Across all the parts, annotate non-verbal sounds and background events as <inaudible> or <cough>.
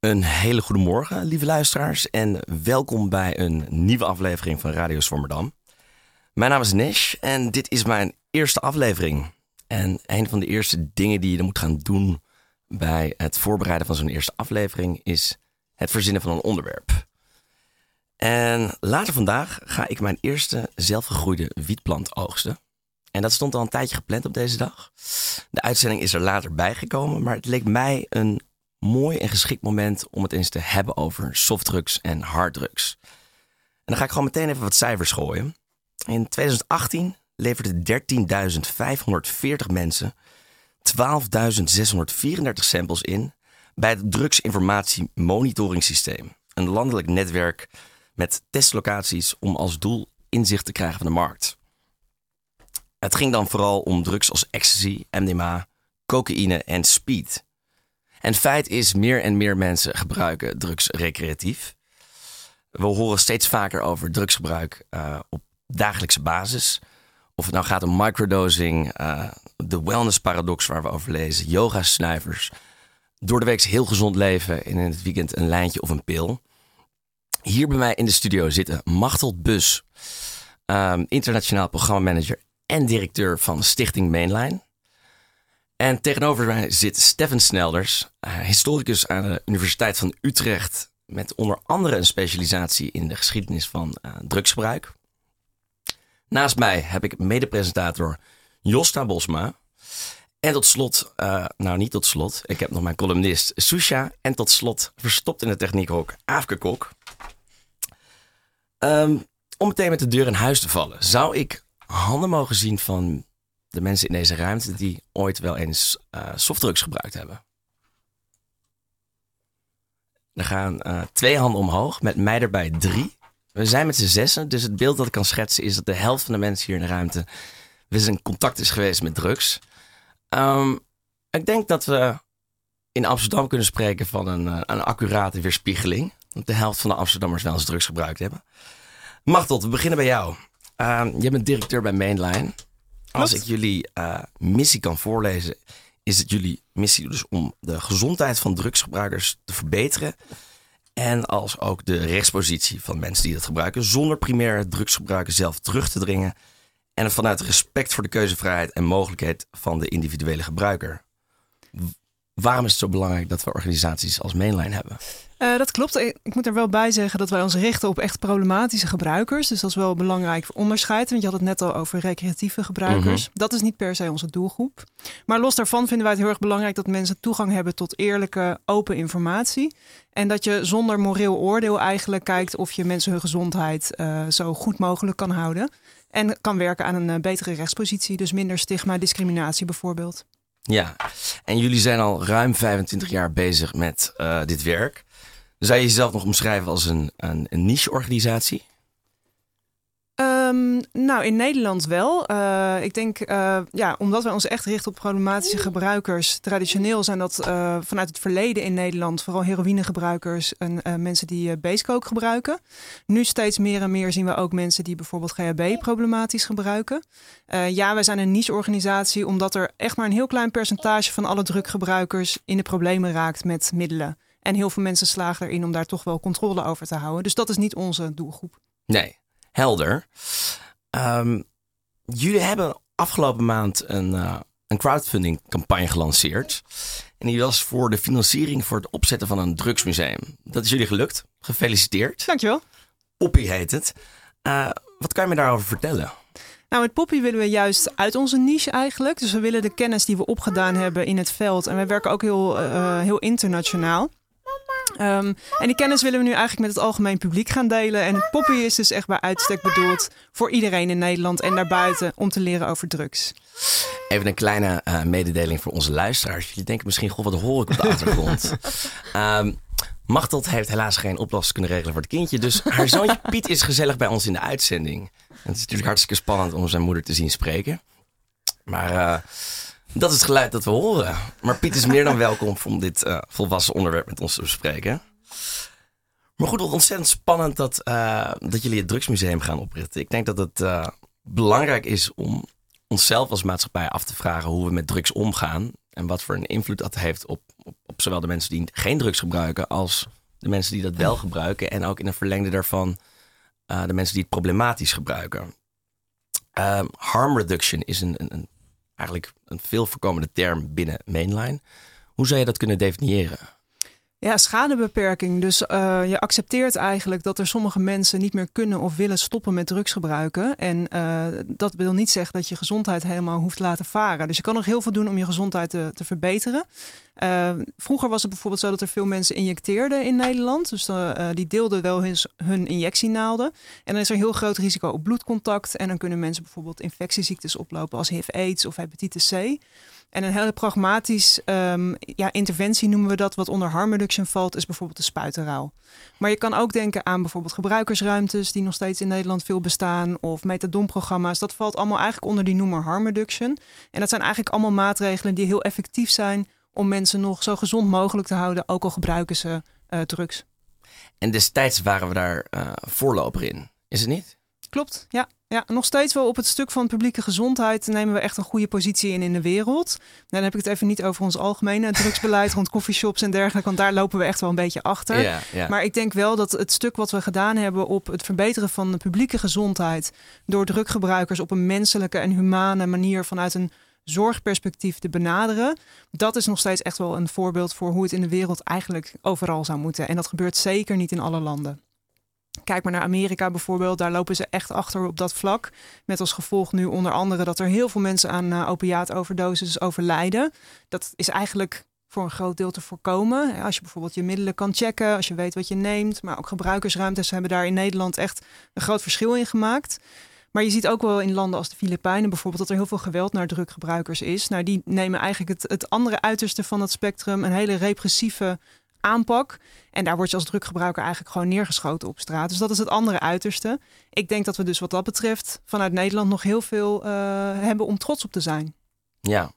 Een hele goede morgen, lieve luisteraars, en welkom bij een nieuwe aflevering van Radio Swammerdam. Mijn naam is Nesh en dit is mijn eerste aflevering. En een van de eerste dingen die je moet gaan doen bij het voorbereiden van zo'n eerste aflevering is het verzinnen van een onderwerp. En later vandaag ga ik mijn eerste zelfgegroeide wietplant oogsten. En dat stond al een tijdje gepland op deze dag. De uitzending is er later bijgekomen, maar het leek mij een mooi en geschikt moment om het eens te hebben over softdrugs en harddrugs. En dan ga ik gewoon meteen even wat cijfers gooien. In 2018 leverden 13.540 mensen 12.634 samples in bij het Drugsinformatie Monitoring Systeem. Een landelijk netwerk met testlocaties om als doel inzicht te krijgen van de markt. Het ging dan vooral om drugs als ecstasy, MDMA, cocaïne en speed. En feit is, meer en meer mensen gebruiken drugs recreatief. We horen steeds vaker over drugsgebruik uh, op dagelijkse basis. Of het nou gaat om microdosing, uh, de wellness paradox waar we over lezen, yoga snuivers, door de week heel gezond leven en in het weekend een lijntje of een pil. Hier bij mij in de studio zitten Machteld Bus, um, internationaal programmamanager en directeur van Stichting Mainline. En tegenover mij zit Stefan Snelders, uh, historicus aan de Universiteit van Utrecht, met onder andere een specialisatie in de geschiedenis van uh, drugsgebruik. Naast mij heb ik medepresentator Josta Bosma. En tot slot, uh, nou niet tot slot, ik heb nog mijn columnist Susha. En tot slot, verstopt in de techniekhok, Aafke Kok. Um, om meteen met de deur in huis te vallen, zou ik handen mogen zien van de mensen in deze ruimte die ooit wel eens uh, softdrugs gebruikt hebben? Er gaan uh, twee handen omhoog, met mij erbij drie. We zijn met z'n zessen, dus het beeld dat ik kan schetsen is dat de helft van de mensen hier in de ruimte dus in contact is geweest met drugs. Um, ik denk dat we in Amsterdam kunnen spreken van een, uh, een accurate weerspiegeling. Want de helft van de Amsterdammers wel eens drugs gebruikt hebben. Machtel, we beginnen bij jou. Uh, je bent directeur bij Mainline. Als ik jullie uh, missie kan voorlezen, is het jullie missie dus om de gezondheid van drugsgebruikers te verbeteren. En als ook de rechtspositie van mensen die dat gebruiken, zonder primair het drugsgebruiken zelf terug te dringen. En vanuit respect voor de keuzevrijheid en mogelijkheid van de individuele gebruiker. Waarom is het zo belangrijk dat we organisaties als Mainline hebben? Uh, dat klopt. Ik moet er wel bij zeggen dat wij ons richten op echt problematische gebruikers. Dus dat is wel een belangrijk onderscheid. Want je had het net al over recreatieve gebruikers. Mm -hmm. Dat is niet per se onze doelgroep. Maar los daarvan vinden wij het heel erg belangrijk dat mensen toegang hebben tot eerlijke, open informatie. En dat je zonder moreel oordeel eigenlijk kijkt of je mensen hun gezondheid uh, zo goed mogelijk kan houden. En kan werken aan een uh, betere rechtspositie. Dus minder stigma, discriminatie bijvoorbeeld. Ja, en jullie zijn al ruim 25 jaar bezig met uh, dit werk. Zou je jezelf nog omschrijven als een, een, een niche-organisatie? Um, nou, in Nederland wel. Uh, ik denk, uh, ja, omdat wij ons echt richten op problematische gebruikers. Traditioneel zijn dat uh, vanuit het verleden in Nederland vooral heroïnegebruikers en mensen die basecoke gebruiken. Nu steeds meer en meer zien we ook mensen die bijvoorbeeld GHB problematisch gebruiken. ja, wij zijn een niche-organisatie omdat er echt maar een heel klein percentage van alle druggebruikers in de problemen raakt met middelen. En heel veel mensen slagen erin om daar toch wel controle over te houden. Dus dat is niet onze doelgroep. Nee, helder. Um, jullie hebben afgelopen maand een, uh, een crowdfunding campagne gelanceerd. En die was voor de financiering voor het opzetten van een drugsmuseum. Dat is jullie gelukt. Gefeliciteerd. Dankjewel. Poppy heet het. Uh, wat kan je me daarover vertellen? Nou, met Poppy willen we juist uit onze niche eigenlijk. Dus we willen de kennis die we opgedaan hebben in het veld. En wij werken ook heel, uh, heel internationaal. Um, en die kennis willen we nu eigenlijk met het algemeen publiek gaan delen. En Poppy is dus echt bij uitstek bedoeld voor iedereen in Nederland en daarbuiten om te leren over drugs. Even een kleine uh, mededeling voor onze luisteraars. Jullie denken misschien, goh, wat hoor ik op de achtergrond? <laughs> um, Machteld heeft helaas geen oplossing kunnen regelen voor het kindje. Dus haar zoontje <laughs> Piet is gezellig bij ons in de uitzending. Het is natuurlijk hartstikke spannend om zijn moeder te zien spreken. Maar uh, dat is het geluid dat we horen. Maar Piet is meer dan welkom om dit uh, volwassen onderwerp met ons te bespreken. Maar goed, ontzettend spannend dat, uh, dat jullie het drugsmuseum gaan oprichten. Ik denk dat het uh, belangrijk is om onszelf als maatschappij af te vragen hoe we met drugs omgaan. En wat voor een invloed dat heeft op, op, zowel de mensen die geen drugs gebruiken als de mensen die dat wel gebruiken. En ook in een verlengde daarvan de mensen die het problematisch gebruiken. Uh, harm reduction is een, een, eigenlijk een veel voorkomende term binnen mainline. Hoe zou je dat kunnen definiëren? Ja, schadebeperking. Dus uh, je accepteert eigenlijk dat er sommige mensen niet meer kunnen of willen stoppen met drugs gebruiken. En uh, dat wil niet zeggen dat je gezondheid helemaal hoeft te laten varen. Dus je kan nog heel veel doen om je gezondheid te, te verbeteren. Uh, vroeger was het bijvoorbeeld zo dat er veel mensen injecteerden in Nederland. Dus die deelden wel hun, hun injectienaalden. En dan is er heel groot risico op bloedcontact. En dan kunnen mensen bijvoorbeeld infectieziektes oplopen als HIV-AIDS of hepatitis C. En een hele pragmatisch um, ja, interventie noemen we dat, wat onder harm reduction valt, is bijvoorbeeld de spuitenruil. Maar je kan ook denken aan bijvoorbeeld gebruikersruimtes die nog steeds in Nederland veel bestaan, of metadonprogramma's. Dat valt allemaal eigenlijk onder die noemer harm reduction. En dat zijn eigenlijk allemaal maatregelen die heel effectief zijn om mensen nog zo gezond mogelijk te houden, ook al gebruiken ze uh, drugs. En destijds waren we daar uh, voorloper in, is het niet? Klopt, ja. Ja, nog steeds wel op het stuk van publieke gezondheid nemen we echt een goede positie in in de wereld. Nou, dan heb ik het even niet over ons algemene <laughs> drugsbeleid rond coffeeshops en dergelijke, want daar lopen we echt wel een beetje achter. Ja, ja. Maar ik denk wel dat het stuk wat we gedaan hebben op het verbeteren van de publieke gezondheid door druggebruikers op een menselijke en humane manier vanuit een zorgperspectief te benaderen, dat is nog steeds echt wel een voorbeeld voor hoe het in de wereld eigenlijk overal zou moeten. En dat gebeurt zeker niet in alle landen. Kijk maar naar Amerika bijvoorbeeld, daar lopen ze echt achter op dat vlak. Met als gevolg nu onder andere dat er heel veel mensen aan uh, opiaatoverdosis overlijden. Dat is eigenlijk voor een groot deel te voorkomen. Als je bijvoorbeeld je middelen kan checken, als je weet wat je neemt. Maar ook gebruikersruimtes hebben daar in Nederland echt een groot verschil in gemaakt. Maar je ziet ook wel in landen als de Filipijnen bijvoorbeeld dat er heel veel geweld naar druggebruikers is. Nou, die nemen eigenlijk het, het andere uiterste van het spectrum, een hele repressieve aanpak. En daar word je als druggebruiker eigenlijk gewoon neergeschoten op straat. Dus dat is het andere uiterste. Ik denk dat we dus wat dat betreft vanuit Nederland nog heel veel uh, hebben om trots op te zijn. Ja.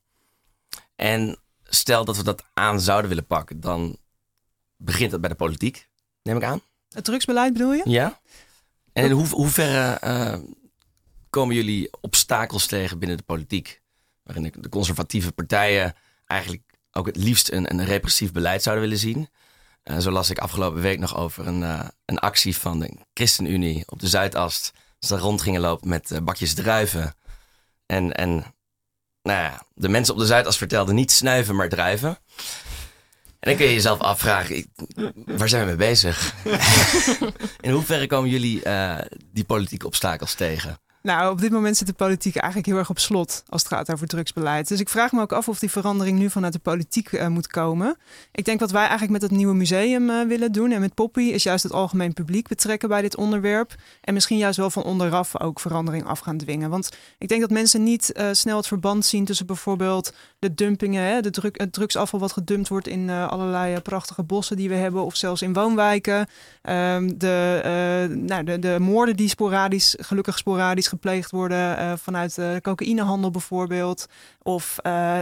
En stel dat we dat aan zouden willen pakken, dan begint dat bij de politiek, neem ik aan. Het drugsbeleid bedoel je? Ja. En in hoe, hoeverre uh, komen jullie obstakels tegen binnen de politiek? Waarin de conservatieve partijen eigenlijk ook het liefst een, een repressief beleid zouden willen zien. Uh, zo las ik afgelopen week nog over een, uh, een actie van de ChristenUnie op de Zuidas. Ze rond gingen lopen met uh, bakjes druiven. En, en nou ja, de mensen op de Zuidas vertelden niet snuiven, maar druiven. En dan kun je jezelf afvragen, ik, waar zijn we mee bezig? <laughs> In hoeverre komen jullie die politieke obstakels tegen? Nou, op dit moment zit de politiek eigenlijk heel erg op slot als het gaat over drugsbeleid. Dus ik vraag me ook af of die verandering nu vanuit de politiek uh, moet komen. Ik denk wat wij eigenlijk met het nieuwe museum uh, willen doen en met Poppy is juist het algemeen publiek betrekken bij dit onderwerp. En misschien juist wel van onderaf ook verandering af gaan dwingen. Want ik denk dat mensen niet uh, snel het verband zien tussen bijvoorbeeld de dumpingen, hè, de druk, het drugsafval wat gedumpt wordt in allerlei prachtige bossen die we hebben, of zelfs in woonwijken. Um, de, nou, de, de moorden die sporadisch, gelukkig sporadisch gepleegd worden vanuit de cocaïnehandel bijvoorbeeld. Of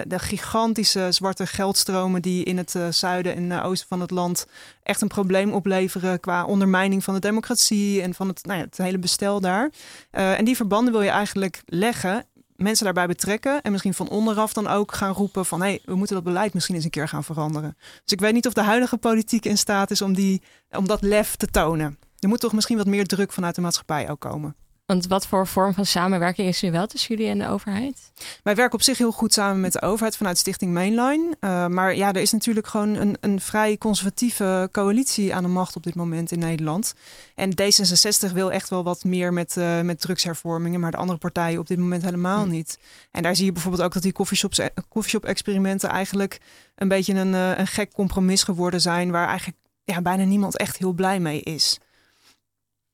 de gigantische zwarte geldstromen die in het zuiden en oosten van het land echt een probleem opleveren qua ondermijning van de democratie en van het, nou ja, het hele bestel daar. en die verbanden wil je eigenlijk leggen mensen daarbij betrekken en misschien van onderaf dan ook gaan roepen van hé, hey, we moeten dat beleid misschien eens een keer gaan veranderen. Dus ik weet niet of de huidige politiek in staat is om, die, om dat lef te tonen. Er moet toch misschien wat meer druk vanuit de maatschappij ook komen. Want wat voor vorm van samenwerking is er wel tussen jullie en de overheid? Wij werken op zich heel goed samen met de overheid vanuit Stichting Mainline. Uh, maar ja, er is natuurlijk gewoon een, een vrij conservatieve coalitie aan de macht op dit moment in Nederland. En D66 wil echt wel wat meer met, uh, met drugshervormingen, maar de andere partijen op dit moment helemaal hm. niet. En daar zie je bijvoorbeeld ook dat die coffeeshop-experimenten eigenlijk een beetje een, uh, een gek compromis geworden zijn, waar eigenlijk ja, bijna niemand echt heel blij mee is.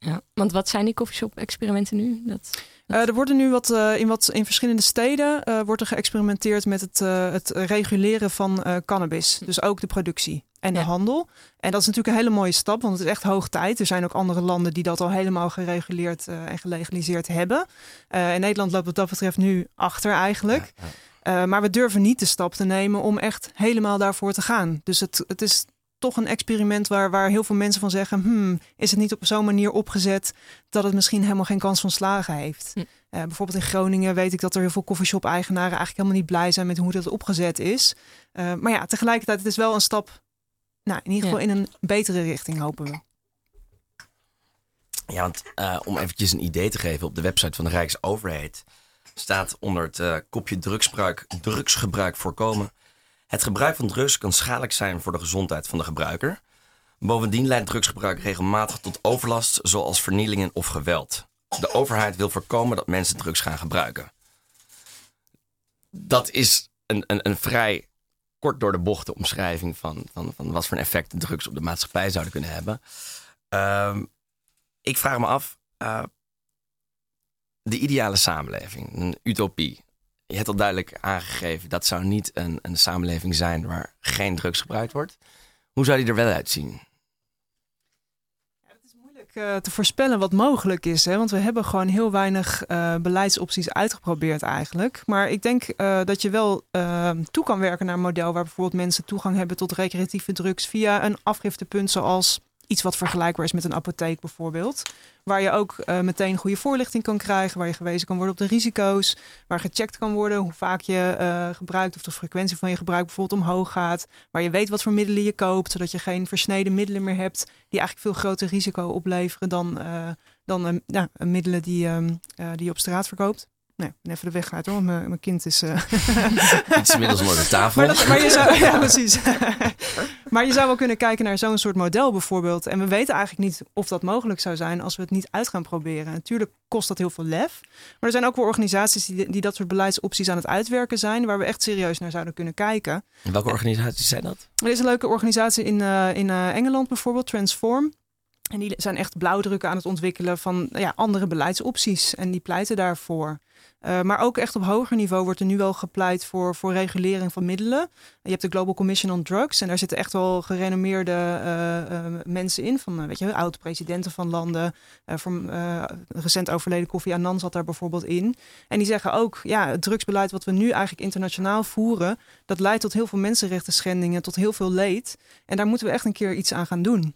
Ja, want wat zijn die coffeeshop-experimenten nu? Dat, Uh, er worden nu wat, uh, in, wat in verschillende steden uh, wordt er geëxperimenteerd met het, het reguleren van cannabis. Dus ook de productie en de handel. En dat is natuurlijk een hele mooie stap, want het is echt hoog tijd. Er zijn ook andere landen die dat al helemaal gereguleerd en gelegaliseerd hebben. in Nederland loopt wat dat betreft nu achter eigenlijk. Ja, ja. maar we durven niet de stap te nemen om echt helemaal daarvoor te gaan. Dus het, het is toch een experiment waar, waar heel veel mensen van zeggen: hmm, is het niet op zo'n manier opgezet dat het misschien helemaal geen kans van slagen heeft? Hm. bijvoorbeeld in Groningen weet ik dat er heel veel coffeeshop-eigenaren eigenlijk helemaal niet blij zijn met hoe dat opgezet is. maar ja, tegelijkertijd, het is wel een stap, nou, in ieder geval in een betere richting, hopen we. Ja, want om eventjes een idee te geven, op de website van de Rijksoverheid staat onder het kopje drugsgebruik, drugsgebruik voorkomen het gebruik van drugs kan schadelijk zijn voor de gezondheid van de gebruiker. Bovendien leidt drugsgebruik regelmatig tot overlast, zoals vernielingen of geweld. De overheid wil voorkomen dat mensen drugs gaan gebruiken. Dat is een, een, een vrij kort door de bocht omschrijving van, van, wat voor een effect drugs op de maatschappij zouden kunnen hebben. Uh, ik vraag me af, uh, de ideale samenleving, een utopie je hebt al duidelijk aangegeven dat zou niet een, een samenleving zijn waar geen drugs gebruikt wordt. Hoe zou die er wel uitzien? het is moeilijk uh, te voorspellen wat mogelijk is. Hè? Want we hebben gewoon heel weinig uh, beleidsopties uitgeprobeerd eigenlijk. Maar ik denk uh, dat je wel toe kan werken naar een model waar bijvoorbeeld mensen toegang hebben tot recreatieve drugs via een afgiftepunt zoals iets wat vergelijkbaar is met een apotheek bijvoorbeeld. Waar je ook uh, meteen goede voorlichting kan krijgen, waar je gewezen kan worden op de risico's, waar gecheckt kan worden hoe vaak je uh, gebruikt of de frequentie van je gebruik bijvoorbeeld omhoog gaat, waar je weet wat voor middelen je koopt, zodat je geen versneden middelen meer hebt die eigenlijk veel groter risico opleveren dan, uh, dan ja, middelen die, um, die je op straat verkoopt. Nee, even de weg uit hoor, mijn, mijn kind is... <laughs> Uh... Iets inmiddels onder de tafel. Maar, dat, maar je zou, ja, precies. <laughs> maar je zou wel kunnen kijken naar zo'n soort model bijvoorbeeld. En we weten eigenlijk niet of dat mogelijk zou zijn als we het niet uit gaan proberen. Natuurlijk kost dat heel veel lef. Maar er zijn ook wel organisaties die, die dat soort beleidsopties aan het uitwerken zijn... waar we echt serieus naar zouden kunnen kijken. En welke organisaties zijn dat? Er is een leuke organisatie in, uh, in uh, Engeland bijvoorbeeld, Transform. En die zijn echt blauwdrukken aan het ontwikkelen van ja, andere beleidsopties. En die pleiten daarvoor. Uh, maar ook echt op hoger niveau wordt er nu wel gepleit voor, voor regulering van middelen. Je hebt de Global Commission on Drugs en daar zitten echt wel gerenommeerde uh, uh, mensen in. Van, weet je, oud-presidenten van landen. Van, recent overleden Kofi Annan zat daar bijvoorbeeld in. En die zeggen ook, ja, het drugsbeleid wat we nu eigenlijk internationaal voeren... dat leidt tot heel veel mensenrechten schendingen, tot heel veel leed. En daar moeten we echt een keer iets aan gaan doen.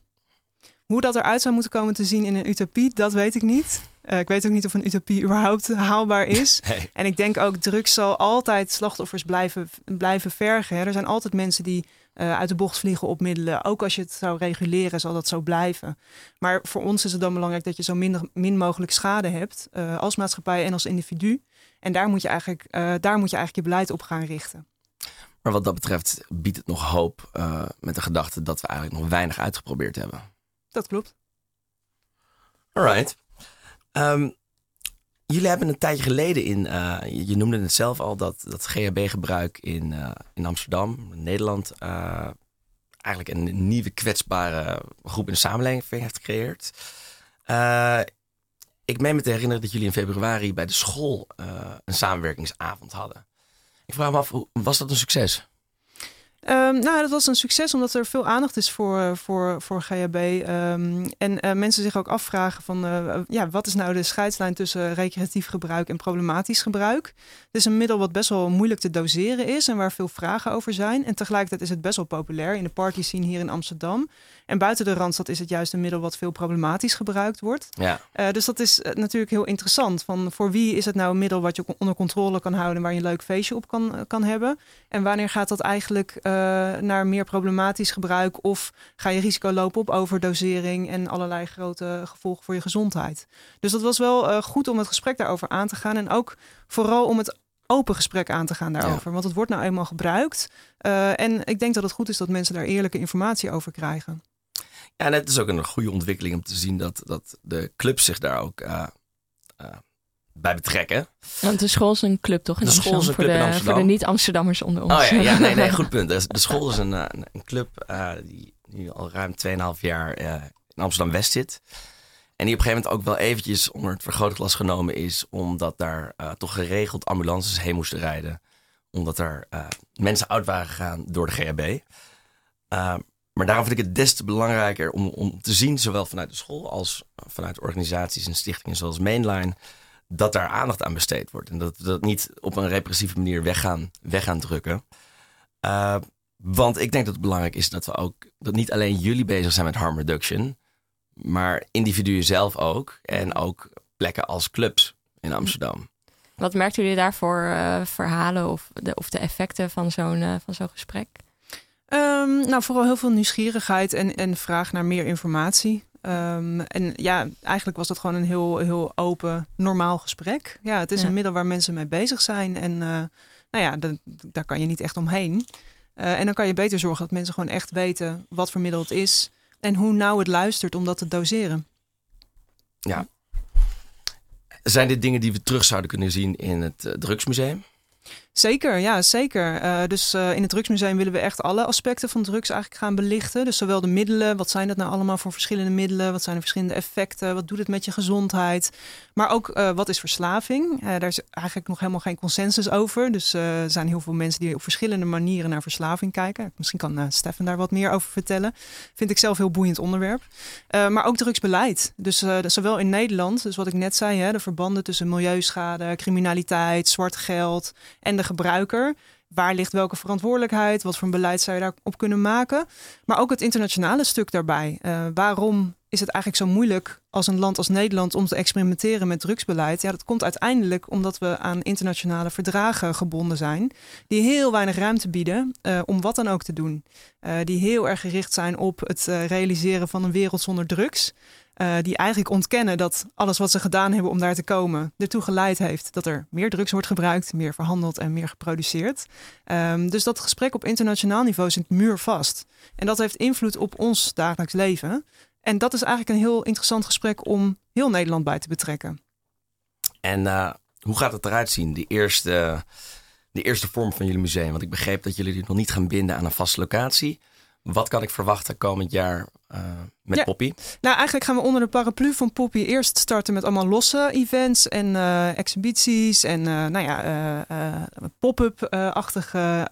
Hoe dat eruit zou moeten komen te zien in een utopie, dat weet ik niet. Uh, ik weet ook niet of een utopie überhaupt haalbaar <laughs> is. En ik denk ook, drugs zal altijd slachtoffers blijven, blijven vergen. Hè. Er zijn altijd mensen die uh, uit de bocht vliegen op middelen. Ook als je het zou reguleren, zal dat zo blijven. Maar voor ons is het dan belangrijk dat je zo minder, min mogelijk schade hebt. Uh, als maatschappij en als individu. En daar moet, je eigenlijk, daar moet je eigenlijk je beleid op gaan richten. Maar wat dat betreft biedt het nog hoop met de gedachte dat we eigenlijk nog weinig uitgeprobeerd hebben. Dat klopt. Alright. Um, jullie hebben een tijdje geleden in, uh, je, noemde het zelf al, dat, dat GHB-gebruik in, uh, in Amsterdam, Nederland, uh, eigenlijk een nieuwe kwetsbare groep in de samenleving heeft gecreëerd. ik meen me te herinneren dat jullie in februari bij de school een samenwerkingsavond hadden. Ik vraag me af, was dat een succes? Um, nou, dat was een succes omdat er veel aandacht is voor, voor, voor GHB. Um, en uh, mensen zich ook afvragen van uh, ja, wat is nou de scheidslijn tussen recreatief gebruik en problematisch gebruik. Het is een middel wat best wel moeilijk te doseren is en waar veel vragen over zijn. En tegelijkertijd is het best wel populair in de party scene hier in Amsterdam. En buiten de Randstad is het juist een middel wat veel problematisch gebruikt wordt. Ja. Uh, dus dat is natuurlijk heel interessant. Van voor wie is het nou een middel wat je onder controle kan houden, waar je een leuk feestje op kan, kan hebben? En wanneer gaat dat eigenlijk uh, naar meer problematisch gebruik? Of ga je risico lopen op overdosering en allerlei grote gevolgen voor je gezondheid? Dus dat was wel uh, goed om het gesprek daarover aan te gaan. En ook vooral om het open gesprek aan te gaan daarover. Ja. Want het wordt nou eenmaal gebruikt. Uh, en ik denk dat het goed is dat mensen daar eerlijke informatie over krijgen. Ja, en het is ook een goede ontwikkeling om te zien dat, dat de clubs zich daar ook bij betrekken. Want de school is een club, toch? In de Amsterdam, school is een club voor de, in Amsterdam. Voor de niet-Amsterdammers onder ons. Oh ja, ja nee, nee, <laughs> goed punt. De, de school is een, een, een club uh, die nu al ruim 2,5 jaar uh, in Amsterdam-West zit. En die op een gegeven moment ook wel eventjes onder het vergrootglas genomen is. Omdat daar uh, toch geregeld ambulances heen moesten rijden. Omdat er mensen oud waren gegaan door de GHB. maar daarom vind ik het des te belangrijker om, om te zien, zowel vanuit de school als vanuit organisaties en stichtingen zoals Mainline dat daar aandacht aan besteed wordt. En dat we dat niet op een repressieve manier weg gaan, weg gaan drukken. Uh, want ik denk dat het belangrijk is dat we ook, dat niet alleen jullie bezig zijn met harm reduction, maar individuen zelf ook. En ook plekken als clubs. in Amsterdam. Wat merkten jullie daarvoor uh, verhalen of de, of de effecten van zo'n uh, van zo'n gesprek? Um, nou, vooral heel veel nieuwsgierigheid en, en vraag naar meer informatie. Um, en ja, eigenlijk was dat gewoon een heel, heel open, normaal gesprek. Ja, het is ja. een middel waar mensen mee bezig zijn. En uh, nou ja, dat, daar kan je niet echt omheen. Uh, en dan kan je beter zorgen dat mensen gewoon echt weten wat voor middel het is. En hoe nauw het luistert om dat te doseren. Ja. Zijn dit dingen die we terug zouden kunnen zien in het uh, drugsmuseum? Zeker, ja, zeker. Uh, dus uh, in het Drugsmuseum willen we echt alle aspecten van drugs eigenlijk gaan belichten. Dus zowel de middelen, wat zijn dat nou allemaal voor verschillende middelen? Wat zijn de verschillende effecten? Wat doet het met je gezondheid? Maar ook uh, wat is verslaving? daar is eigenlijk nog helemaal geen consensus over. Dus er zijn heel veel mensen die op verschillende manieren naar verslaving kijken. Misschien kan Stefan daar wat meer over vertellen. Vind ik zelf heel boeiend onderwerp. maar ook drugsbeleid. Dus zowel in Nederland, dus wat ik net zei, hè, de verbanden tussen milieuschade, criminaliteit, zwart geld en de gebruiker. Waar ligt welke verantwoordelijkheid? Wat voor een beleid zou je daarop kunnen maken? Maar ook het internationale stuk daarbij. Uh, waarom is het eigenlijk zo moeilijk als een land als Nederland om te experimenteren met drugsbeleid? Ja, dat komt uiteindelijk omdat we aan internationale verdragen gebonden zijn, die heel weinig ruimte bieden uh, om wat dan ook te doen. Uh, die heel erg gericht zijn op het realiseren van een wereld zonder drugs. Die eigenlijk ontkennen dat alles wat ze gedaan hebben om daar te komen, ertoe geleid heeft dat er meer drugs wordt gebruikt, meer verhandeld en meer geproduceerd. Um, dus dat gesprek op internationaal niveau zit muurvast. En dat heeft invloed op ons dagelijks leven. En dat is eigenlijk een heel interessant gesprek om heel Nederland bij te betrekken. En uh, hoe gaat het eruit zien, die eerste, die eerste vorm van jullie museum? Want ik begreep dat jullie dit nog niet gaan binden aan een vaste locatie. Wat kan ik verwachten komend jaar uh, met ja. Poppy? Nou, eigenlijk gaan we onder de paraplu van Poppy eerst starten met allemaal losse events en uh, exhibities en uh, nou ja, pop-up-achtige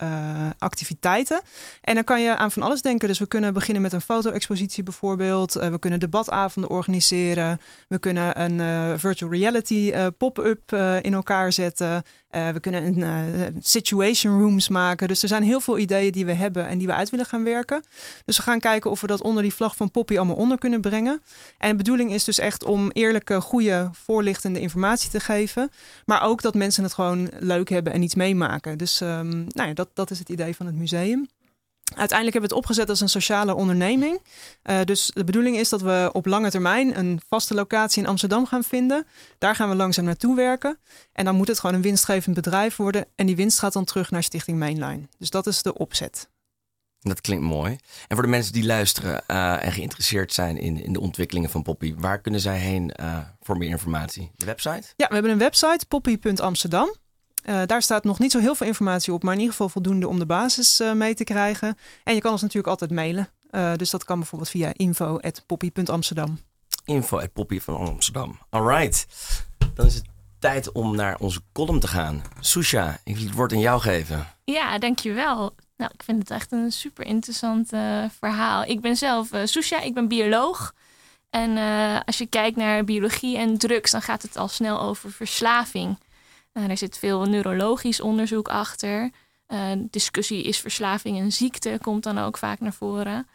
activiteiten. En dan kan je aan van alles denken. Dus we kunnen beginnen met een foto-expositie bijvoorbeeld. we kunnen debatavonden organiseren. We kunnen een virtual reality pop-up in elkaar zetten. We kunnen een situation rooms maken. Dus er zijn heel veel ideeën die we hebben en die we uit willen gaan werken. Dus we gaan kijken of we dat onder die vlag van Poppy onder kunnen brengen. En de bedoeling is dus echt om eerlijke, goede, voorlichtende informatie te geven. Maar ook dat mensen het gewoon leuk hebben en iets meemaken. Dus um, nou ja, dat, dat is het idee van het museum. Uiteindelijk hebben we het opgezet als een sociale onderneming. Uh, dus de bedoeling is dat we op lange termijn een vaste locatie in Amsterdam gaan vinden. Daar gaan we langzaam naartoe werken. En dan moet het gewoon een winstgevend bedrijf worden. En die winst gaat dan terug naar Stichting Mainline. Dus dat is de opzet. Dat klinkt mooi. En voor de mensen die luisteren uh, en geïnteresseerd zijn in, in de ontwikkelingen van Poppy, waar kunnen zij heen uh, voor meer informatie? De website? Ja, we hebben een website, poppy.amsterdam. Uh, daar staat nog niet zo heel veel informatie op, maar in ieder geval voldoende om de basis uh, mee te krijgen. En je kan ons natuurlijk altijd mailen. Uh, dus dat kan bijvoorbeeld via info.poppy.amsterdam. Info.poppy.amsterdam. Alright. Dan is het tijd om naar onze column te gaan. Susha, ik wil het woord aan jou geven. Ja, dankjewel. Nou, ik vind het echt een super interessant verhaal. Ik ben zelf Susha, ik ben bioloog. En als je kijkt naar biologie en drugs, dan gaat het al snel over verslaving. Uh, er zit veel neurologisch onderzoek achter. Uh, discussie is verslaving een ziekte, komt dan ook vaak naar voren.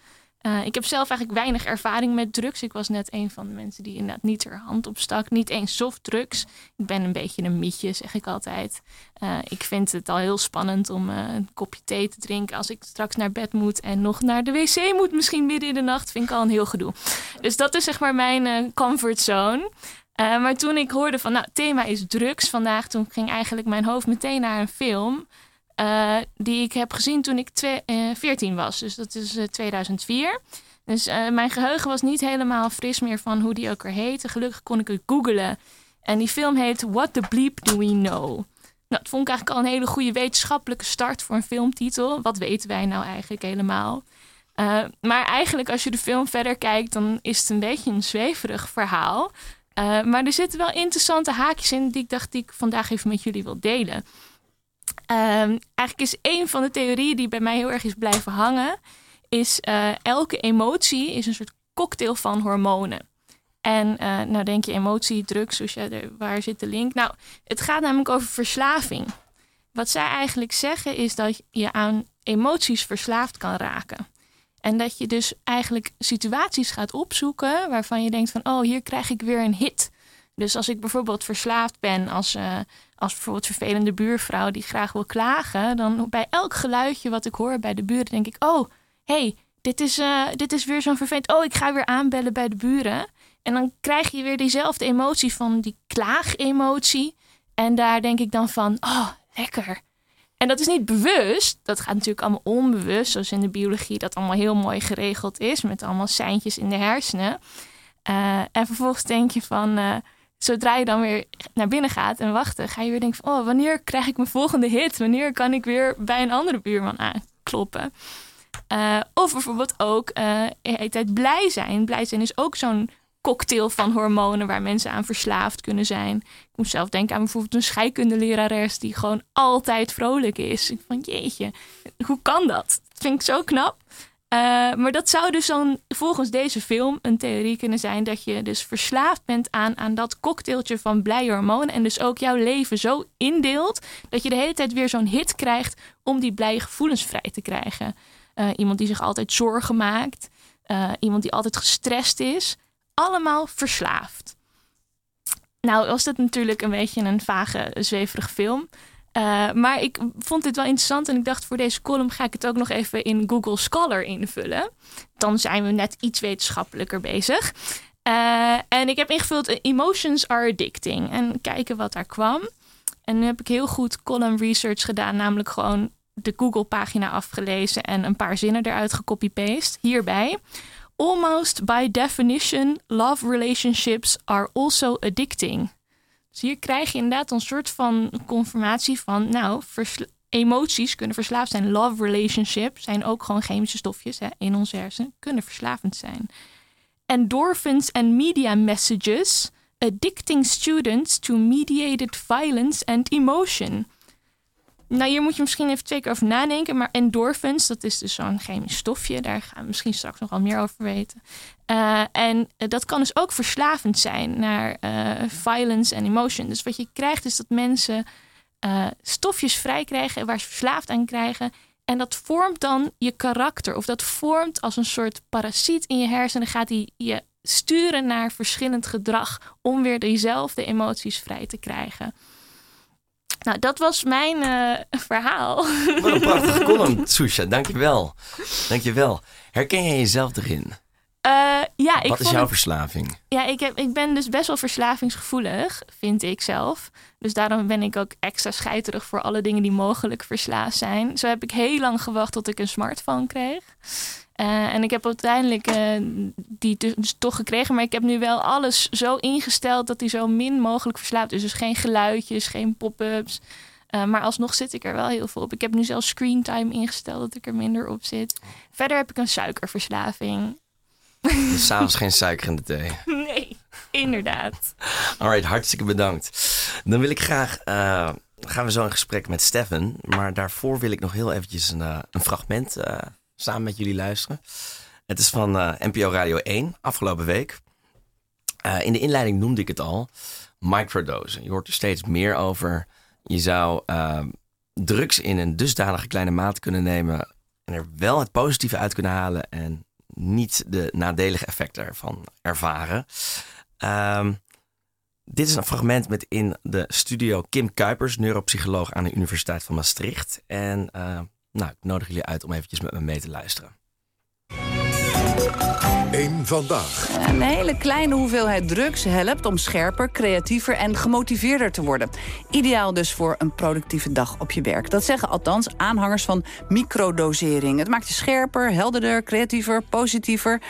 Uh, ik heb zelf eigenlijk weinig ervaring met drugs. Ik was net een van de mensen die inderdaad niet er hand op stak. Niet eens softdrugs. Ik ben een beetje een mietje, zeg ik altijd. Uh, ik vind het al heel spannend om uh, een kopje thee te drinken als ik straks naar bed moet en nog naar de wc moet, misschien midden in de nacht. Vind ik al een heel gedoe. Dus dat is zeg maar mijn comfortzone. Maar toen ik hoorde van, nou, thema is drugs vandaag, toen ging eigenlijk mijn hoofd meteen naar een film. Uh, die ik heb gezien toen ik uh, 14 was. Dus dat is 2004. Dus mijn geheugen was niet helemaal fris meer van hoe die ook er heette. Gelukkig kon ik het googlen. En die film heet What the Bleep Do We Know? Nou, dat vond ik eigenlijk al een hele goede wetenschappelijke start voor een filmtitel. Wat weten wij nou eigenlijk helemaal? Maar eigenlijk als je de film verder kijkt, dan is het een beetje een zweverig verhaal. Maar er zitten wel interessante haakjes in die ik dacht die ik vandaag even met jullie wil delen. Um, eigenlijk is een van de theorieën die bij mij heel erg is blijven hangen, is uh, elke emotie is een soort cocktail van hormonen. En uh, nou denk je emotie, drugs, ja, waar zit de link? Nou, het gaat namelijk over verslaving. Wat zij eigenlijk zeggen is dat je aan emoties verslaafd kan raken. En dat je dus eigenlijk situaties gaat opzoeken waarvan je denkt van, oh, hier krijg ik weer een hit. Dus als ik bijvoorbeeld verslaafd ben als, uh, als bijvoorbeeld vervelende buurvrouw die graag wil klagen, dan bij elk geluidje wat ik hoor bij de buren, denk ik: oh, hey, dit is, uh, dit is weer zo'n vervelend. Oh, ik ga weer aanbellen bij de buren. En dan krijg je weer diezelfde emotie van die klaagemotie. En daar denk ik dan van: oh, lekker. En dat is niet bewust. Dat gaat natuurlijk allemaal onbewust, zoals in de biologie dat allemaal heel mooi geregeld is, met allemaal seintjes in de hersenen. Uh, en vervolgens denk je van, uh, zodra je dan weer naar binnen gaat en wachten, ga je weer denken van, oh, wanneer krijg ik mijn volgende hit? Wanneer kan ik weer bij een andere buurman aankloppen? Uh, of bijvoorbeeld ook uh, tijd blij zijn. Blij zijn is ook zo'n cocktail van hormonen waar mensen aan verslaafd kunnen zijn. Ik moet zelf denken aan bijvoorbeeld een scheikundelerares die gewoon altijd vrolijk is. Ik van jeetje, hoe kan dat? Dat vind ik zo knap. Uh, maar dat zou dus volgens deze film een theorie kunnen zijn dat je dus verslaafd bent aan, aan dat cocktailtje van blije hormonen en dus ook jouw leven zo indeelt dat je de hele tijd weer zo'n hit krijgt om die blije gevoelens vrij te krijgen. Uh, iemand die zich altijd zorgen maakt, uh, iemand die altijd gestrest is, allemaal verslaafd. Nou was dit natuurlijk een beetje een vage, zweverige film. Uh, maar ik vond dit wel interessant en ik dacht voor deze column ga ik het ook nog even in Google Scholar invullen. Dan zijn we net iets wetenschappelijker bezig. Uh, en ik heb ingevuld Emotions are addicting en kijken wat daar kwam. En nu heb ik heel goed column research gedaan, namelijk gewoon de Google pagina afgelezen en een paar zinnen eruit gecopy-paste. Hierbij. Almost by definition, love relationships are also addicting. Dus hier krijg je inderdaad een soort van confirmatie van, nou, emoties kunnen verslaafd zijn. Love relationships zijn ook gewoon chemische stofjes hè, in ons hersenen, kunnen verslavend zijn. Endorphins and media messages addicting students to mediated violence and emotion. Nou, hier moet je misschien even twee keer over nadenken. Maar endorphins, dat is dus zo'n chemisch stofje. Daar gaan we misschien straks nog wel meer over weten. Uh, en dat kan dus ook verslavend zijn naar uh, violence en emotion. Dus wat je krijgt is dat mensen stofjes vrij krijgen waar ze verslaafd aan krijgen. En dat vormt dan je karakter. Of dat vormt als een soort parasiet in je hersenen. gaat die je sturen naar verschillend gedrag om weer diezelfde emoties vrij te krijgen. Nou, dat was mijn uh, <laughs> verhaal. Wat een prachtige column, Susha. Dankjewel. Dankjewel. Herken je jezelf erin? Uh, ja, ik Wat is jouw verslaving? Ja, ik, heb, ik ben dus best wel verslavingsgevoelig, vind ik zelf. Dus daarom ben ik ook extra scheiterig voor alle dingen die mogelijk verslaafd zijn. Zo heb ik heel lang gewacht tot ik een smartphone kreeg. Uh, en ik heb uiteindelijk uh, die dus toch gekregen. Maar ik heb nu wel alles zo ingesteld dat die zo min mogelijk verslaapt is. Dus geen geluidjes, geen pop-ups. Uh, maar alsnog zit ik er wel heel veel op. Ik heb nu zelfs screentime ingesteld dat ik er minder op zit. Verder heb ik een suikerverslaving. <laughs> Dus s'avonds geen suiker in de thee? <laughs> Nee, inderdaad. Alright, hartstikke bedankt. Dan wil ik graag... gaan we zo in gesprek met Stefan. Maar daarvoor wil ik nog heel eventjes een, een fragment samen met jullie luisteren. Het is van eh, NPO Radio 1, afgelopen week. Uh, in de inleiding noemde ik het al. Microdosen. Je hoort er steeds meer over. Je zou uh, drugs in een dusdanige kleine maat kunnen nemen. En er wel het positieve uit kunnen halen. En niet de nadelige effecten ervan ervaren. Um, dit is een fragment met in de studio Kim Kuipers, neuropsycholoog aan de Universiteit van Maastricht. En nou, ik nodig jullie uit om eventjes met me mee te luisteren. Eén vandaag. Een hele kleine hoeveelheid drugs helpt om scherper, creatiever en gemotiveerder te worden. Ideaal dus voor een productieve dag op je werk. Dat zeggen althans aanhangers van microdosering. Het maakt je scherper, helderder, creatiever, positiever.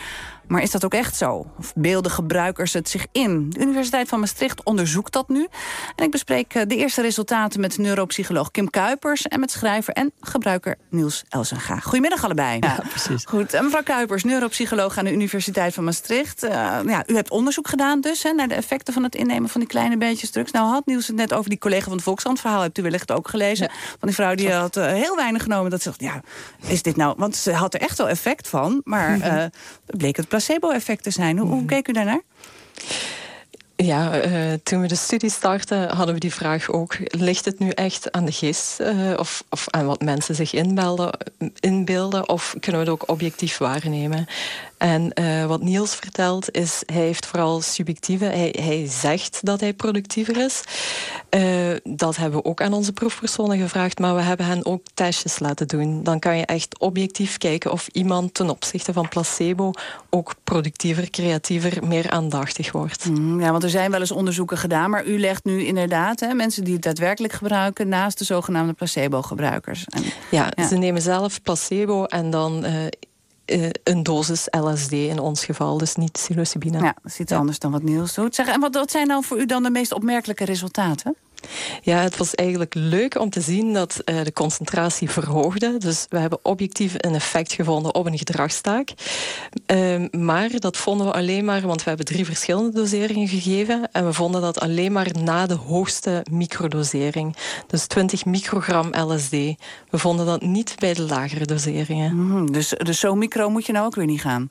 Maar is dat ook echt zo? Of beelden gebruikers het zich in? De Universiteit van Maastricht onderzoekt dat nu. En ik bespreek eh, de eerste resultaten met neuropsycholoog Kim Kuipers... en met schrijver en gebruiker Niels Elsenga. Goedemiddag allebei. Ja, precies. Goed, en mevrouw Kuipers, neuropsycholoog aan de Universiteit van Maastricht. Uh, ja, u hebt onderzoek gedaan dus hè, naar de effecten van het innemen van die kleine beetjes drugs. Nou had Niels het net over die collega van de Volkskrant verhaal. Hebt u wellicht ook gelezen. Van die vrouw die had uh, heel weinig genomen. Dat ze dacht, ja, is dit nou... Want ze had er echt wel effect van, maar <laughs> uh, bleek het placebo-effect te zijn. Hoe, hoe mhm. keek u daarnaar? Ja, uh, toen we de studie startten hadden we die vraag ook. Ligt het nu echt aan de gist uh, of, of aan wat mensen zich inbeelden, inbeelden? Of kunnen we het ook objectief waarnemen? En uh, wat Niels vertelt is, hij heeft vooral subjectieve, hij, hij zegt dat hij productiever is. Uh, dat hebben we ook aan onze proefpersonen gevraagd, maar we hebben hen ook testjes laten doen. Dan kan je echt objectief kijken of iemand ten opzichte van placebo ook productiever, creatiever, meer aandachtig wordt. Mm, ja, want er zijn wel eens onderzoeken gedaan, maar u legt nu inderdaad hè, mensen die het daadwerkelijk gebruiken naast de zogenaamde placebo-gebruikers. Ja, ja, ze nemen zelf placebo en dan uh, een dosis LSD in ons geval, dus niet psilocybine. Ja, dat is iets anders dan wat Niels doet. Zeg, en wat, wat zijn nou voor u dan de meest opmerkelijke resultaten? Ja, het was eigenlijk leuk om te zien dat uh, de concentratie verhoogde. Dus we hebben objectief een effect gevonden op een gedragstaak. Uh, maar dat vonden we alleen maar, want we hebben drie verschillende doseringen gegeven. En we vonden dat alleen maar na de hoogste microdosering. Dus 20 microgram LSD. We vonden dat niet bij de lagere doseringen. Mm, dus, dus zo micro moet je nou ook weer niet gaan?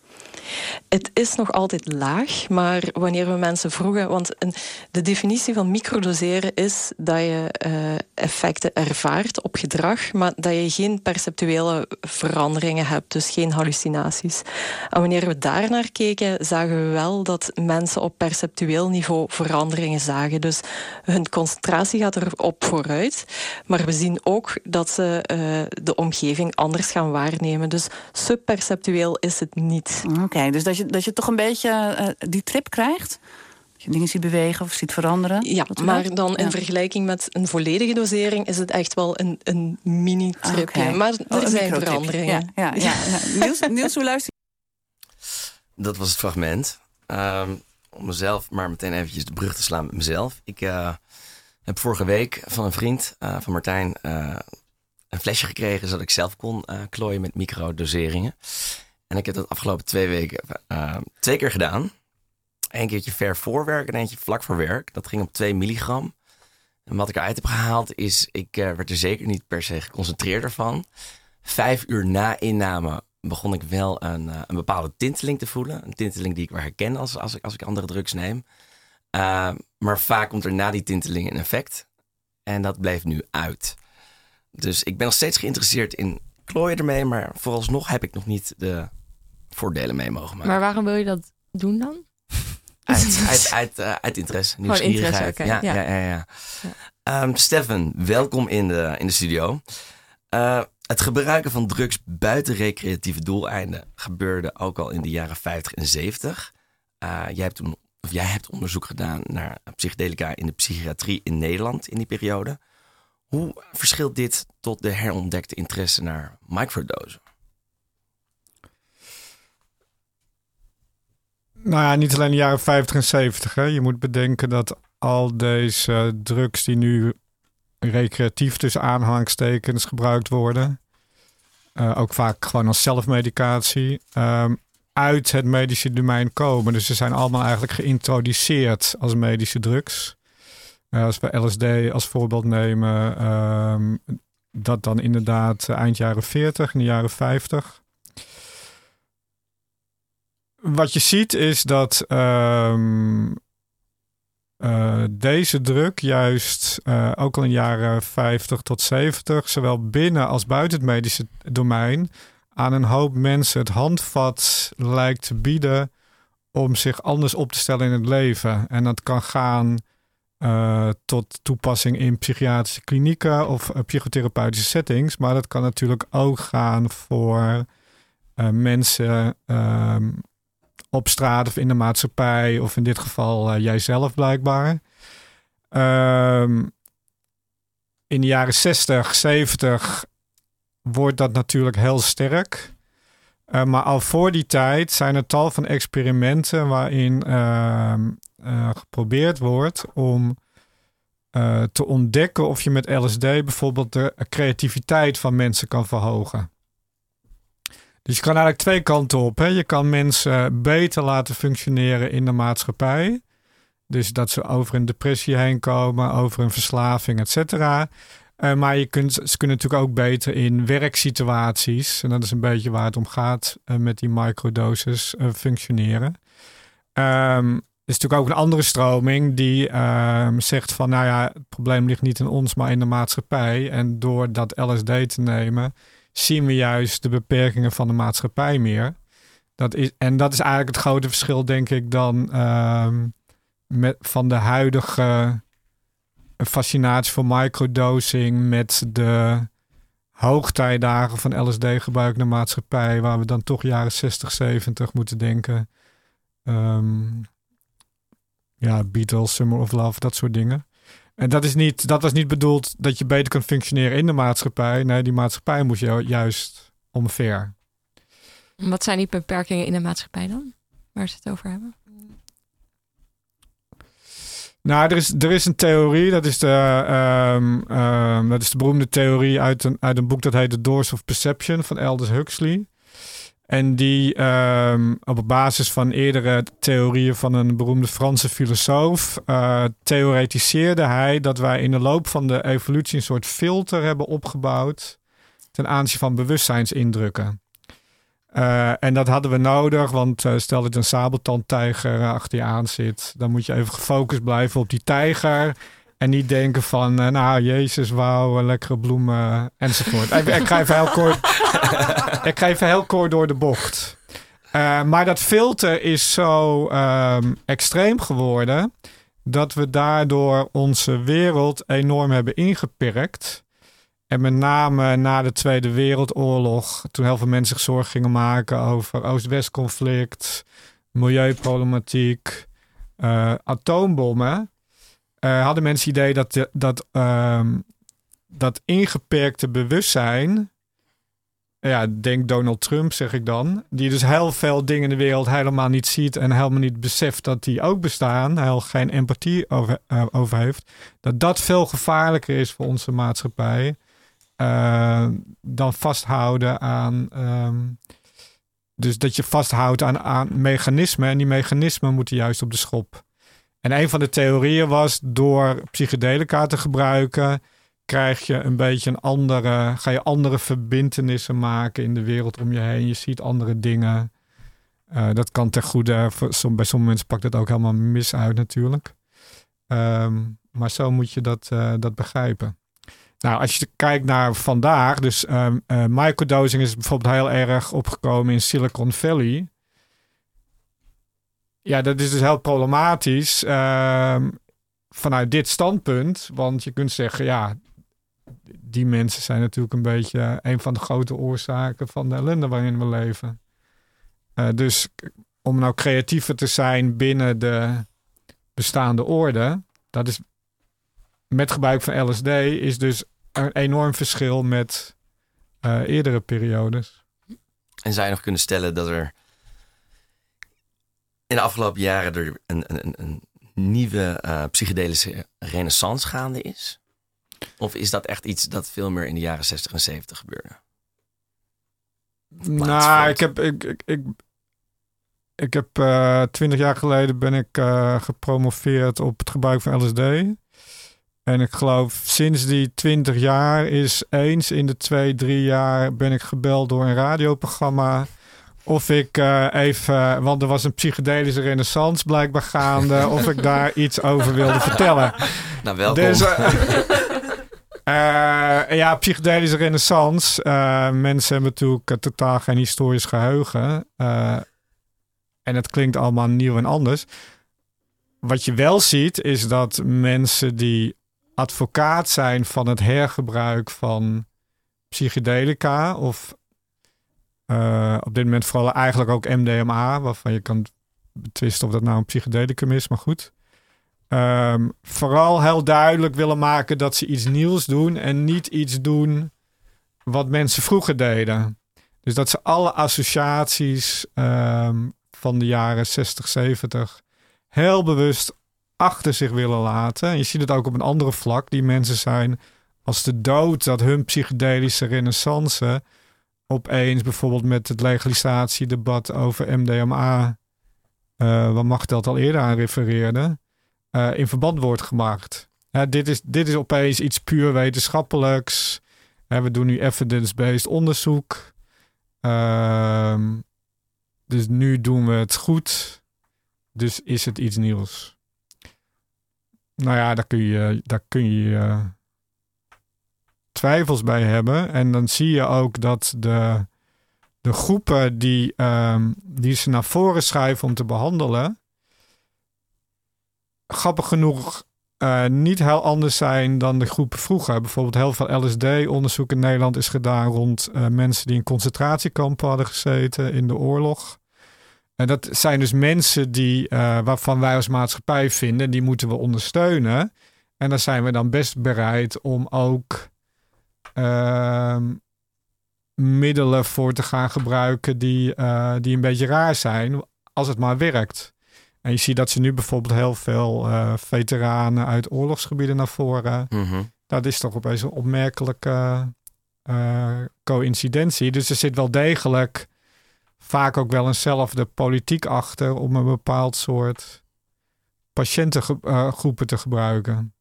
Het is nog altijd laag, maar wanneer we mensen vroegen... Want een, de definitie van microdoseren is dat je uh, effecten ervaart op gedrag... maar dat je geen perceptuele veranderingen hebt, dus geen hallucinaties. En wanneer we daarnaar keken, zagen we wel dat mensen op perceptueel niveau veranderingen zagen. Dus hun concentratie gaat erop vooruit, maar we zien ook dat ze uh, de omgeving anders gaan waarnemen. Dus subperceptueel is het niet. Oké dus dat je, dat je toch een beetje uh, die trip krijgt? Je dingen ziet bewegen of ziet veranderen? Ja, maar dan in vergelijking met een volledige dosering... is het echt wel een, een mini-tripje. Okay. Maar er oh, zijn veranderingen. Ja, ja, ja. <laughs> Niels, Niels, hoe luister Dat was het fragment. Um, om mezelf maar meteen eventjes de brug te slaan met mezelf. Ik uh, heb vorige week van een vriend, uh, van Martijn... een flesje gekregen zodat ik zelf kon klooien met microdoseringen. En ik heb dat afgelopen twee weken uh, twee keer gedaan. Eén keertje ver voor werk en eentje vlak voor werk. Dat ging op 2 milligram. En wat ik eruit heb gehaald is, ik uh, werd er zeker niet per se geconcentreerder van. Vijf uur na inname begon ik wel een, uh, een bepaalde tinteling te voelen. Een tinteling die ik wel herken als, als, ik, als ik andere drugs neem. maar vaak komt er na die tinteling een effect. En dat bleef nu uit. Dus ik ben nog steeds geïnteresseerd in klooien ermee. Maar vooralsnog heb ik nog niet de voordelen mee mogen maken. Maar waarom wil je dat doen dan? <laughs> Uit, uit, uit, uh, uit interesse, nieuwsgierigheid. Interesse, okay. ja, ja, ja. ja, ja. Um, Stefan, welkom in de, in de studio. Uh, het gebruiken van drugs buiten recreatieve doeleinden gebeurde ook al in de jaren 50 en 70. Uh, jij, hebt toen, of jij hebt onderzoek gedaan naar psychedelica in de psychiatrie in Nederland in die periode. Hoe verschilt dit tot de herontdekte interesse naar microdosen? Nou ja, niet alleen de jaren 50 en 70. Hè. Je moet bedenken dat al deze drugs die nu recreatief tussen aanhangstekens gebruikt worden, uh, ook vaak gewoon als zelfmedicatie, um, uit het medische domein komen. Dus ze zijn allemaal eigenlijk geïntroduceerd als medische drugs. Uh, als we LSD als voorbeeld nemen, um, dat dan inderdaad eind jaren 40, in de jaren 50 wat je ziet is dat um, uh, deze druk juist uh, ook al in jaren 50 tot 70, zowel binnen als buiten het medische domein, aan een hoop mensen het handvat lijkt te bieden om zich anders op te stellen in het leven. En dat kan gaan uh, tot toepassing in psychiatrische klinieken of psychotherapeutische settings, maar dat kan natuurlijk ook gaan voor mensen um, op straat of in de maatschappij, of in dit geval uh, jijzelf blijkbaar. Um, in de jaren 60, 70 wordt dat natuurlijk heel sterk. Uh, maar al voor die tijd zijn er tal van experimenten waarin uh, geprobeerd wordt om te ontdekken of je met LSD bijvoorbeeld de creativiteit van mensen kan verhogen. Dus je kan eigenlijk twee kanten op. Hè. Je kan mensen beter laten functioneren in de maatschappij. Dus dat ze over een depressie heen komen, over een verslaving, et cetera. Uh, maar je kunt, ze kunnen natuurlijk ook beter in werksituaties, en dat is een beetje waar het om gaat uh, met die microdoses, uh, functioneren. Um, er is natuurlijk ook een andere stroming die ehm, zegt van, nou ja, het probleem ligt niet in ons, maar in de maatschappij. En door dat LSD te nemen, zien we juist de beperkingen van de maatschappij meer. Dat is, en dat is eigenlijk het grote verschil, denk ik, dan ehm, met, van de huidige fascinatie voor microdosing met de hoogtijdagen van LSD-gebruik naar maatschappij, waar we dan toch jaren 60, 70 moeten denken. Ehm, ja, Beatles, Summer of Love, dat soort dingen. En dat, is niet, dat was niet bedoeld dat je beter kunt functioneren in de maatschappij. Nee, die maatschappij moet je juist omver. Wat zijn die beperkingen in de maatschappij dan? Waar ze het over hebben? Nou, er is, er is een theorie, dat is de, um, um, dat is de beroemde theorie uit een, uit een boek dat heet The Doors of Perception van Aldous Huxley. En die um, op basis van eerdere theorieën van een beroemde Franse filosoof uh, theoretiseerde hij dat wij in de loop van de evolutie een soort filter hebben opgebouwd ten aanzien van bewustzijnsindrukken. Uh, en dat hadden we nodig, want uh, stel dat een sabeltandtijger achter je aan zit, dan moet je even gefocust blijven op die tijger. En niet denken van, uh, nou, Jezus, wauw, lekkere bloemen, enzovoort. ik, ik, ga even heel kort, <laughs> ik ga even heel kort door de bocht. maar dat filter is zo um, extreem geworden, dat we daardoor onze wereld enorm hebben ingeperkt. En met name na de Tweede Wereldoorlog, toen heel veel mensen zich zorgen gingen maken over Oost-West conflict, milieuproblematiek, uh, atoombommen, uh, hadden mensen het idee dat, dat, uh, dat ingeperkte bewustzijn, ja, denk Donald Trump zeg ik dan, die dus heel veel dingen in de wereld helemaal niet ziet en helemaal niet beseft dat die ook bestaan, heel geen empathie over, uh, over heeft, dat dat veel gevaarlijker is voor onze maatschappij uh, dan vasthouden aan. Um, dus dat je vasthoudt aan, aan mechanismen. En die mechanismen moeten juist op de schop. En een van de theorieën was door psychedelica te gebruiken. Krijg je een beetje een andere. Ga je andere verbindenissen maken in de wereld om je heen. Je ziet andere dingen. Uh, dat kan ten goede. Bij sommige mensen pakt het ook helemaal mis uit, natuurlijk. Um, maar zo moet je dat, uh, dat begrijpen. Nou, als je kijkt naar vandaag, dus um, uh, microdosing is bijvoorbeeld heel erg opgekomen in Silicon Valley. Ja, dat is dus heel problematisch uh, vanuit dit standpunt. Want je kunt zeggen, ja, die mensen zijn natuurlijk een beetje een van de grote oorzaken van de ellende waarin we leven. Uh, dus om nou creatiever te zijn binnen de bestaande orde, dat is met gebruik van LSD is dus een enorm verschil met uh, eerdere periodes. En zou je nog kunnen stellen dat er in de afgelopen jaren er een, een, een nieuwe uh, psychedelische renaissance gaande is? Of is dat echt iets dat veel meer in de jaren 60 en 70 gebeurde? Nou, ik heb, ik, ik, ik, ik heb uh, twintig jaar geleden ben ik uh, gepromoveerd op het gebruik van LSD. En ik geloof sinds die twintig jaar is eens in de twee, drie jaar ben ik gebeld door een radioprogramma. Of ik uh, even, want er was een psychedelische renaissance blijkbaar gaande, <laughs> of ik daar iets over wilde vertellen. Nou, welkom. Dus, uh, uh, <laughs> ja, psychedelische renaissance. mensen hebben natuurlijk totaal geen historisch geheugen. en het klinkt allemaal nieuw en anders. Wat je wel ziet, is dat mensen die advocaat zijn van het hergebruik van psychedelica of uh, op dit moment vooral eigenlijk ook MDMA, waarvan je kan betwisten of dat nou een psychedelicum is, maar goed. Um, vooral heel duidelijk willen maken dat ze iets nieuws doen en niet iets doen wat mensen vroeger deden. Dus dat ze alle associaties um, van de jaren 60, 70 heel bewust achter zich willen laten. En je ziet het ook op een andere vlak. Die mensen zijn als de dood dat hun psychedelische renaissance opeens bijvoorbeeld met het legalisatiedebat over MDMA, uh, waar Machteld al eerder aan refereerde, uh, in verband wordt gemaakt. Dit, is, dit is opeens iets puur wetenschappelijks. we doen nu evidence-based onderzoek. Ehm, dus nu doen we het goed. Dus is het iets nieuws. Nou ja, daar kun je, daar kun je uh, twijfels bij hebben. En dan zie je ook dat de de groepen die, ehm, die ze naar voren schuiven om te behandelen, grappig genoeg uh, niet heel anders zijn dan de groepen vroeger. Bijvoorbeeld heel veel LSD-onderzoek in Nederland is gedaan rond uh, mensen die in concentratiekampen hadden gezeten in de oorlog. En dat zijn dus mensen die, uh, waarvan wij als maatschappij vinden, die moeten we ondersteunen. En daar zijn we dan best bereid om ook middelen voor te gaan gebruiken die, die een beetje raar zijn, als het maar werkt. En je ziet dat ze nu bijvoorbeeld heel veel uh, veteranen uit oorlogsgebieden naar voren. Mm Dat is toch opeens een opmerkelijke uh, coïncidentie. Dus er zit wel degelijk vaak ook wel eenzelfde politiek achter om een bepaald soort patiëntengroepen te gebruiken.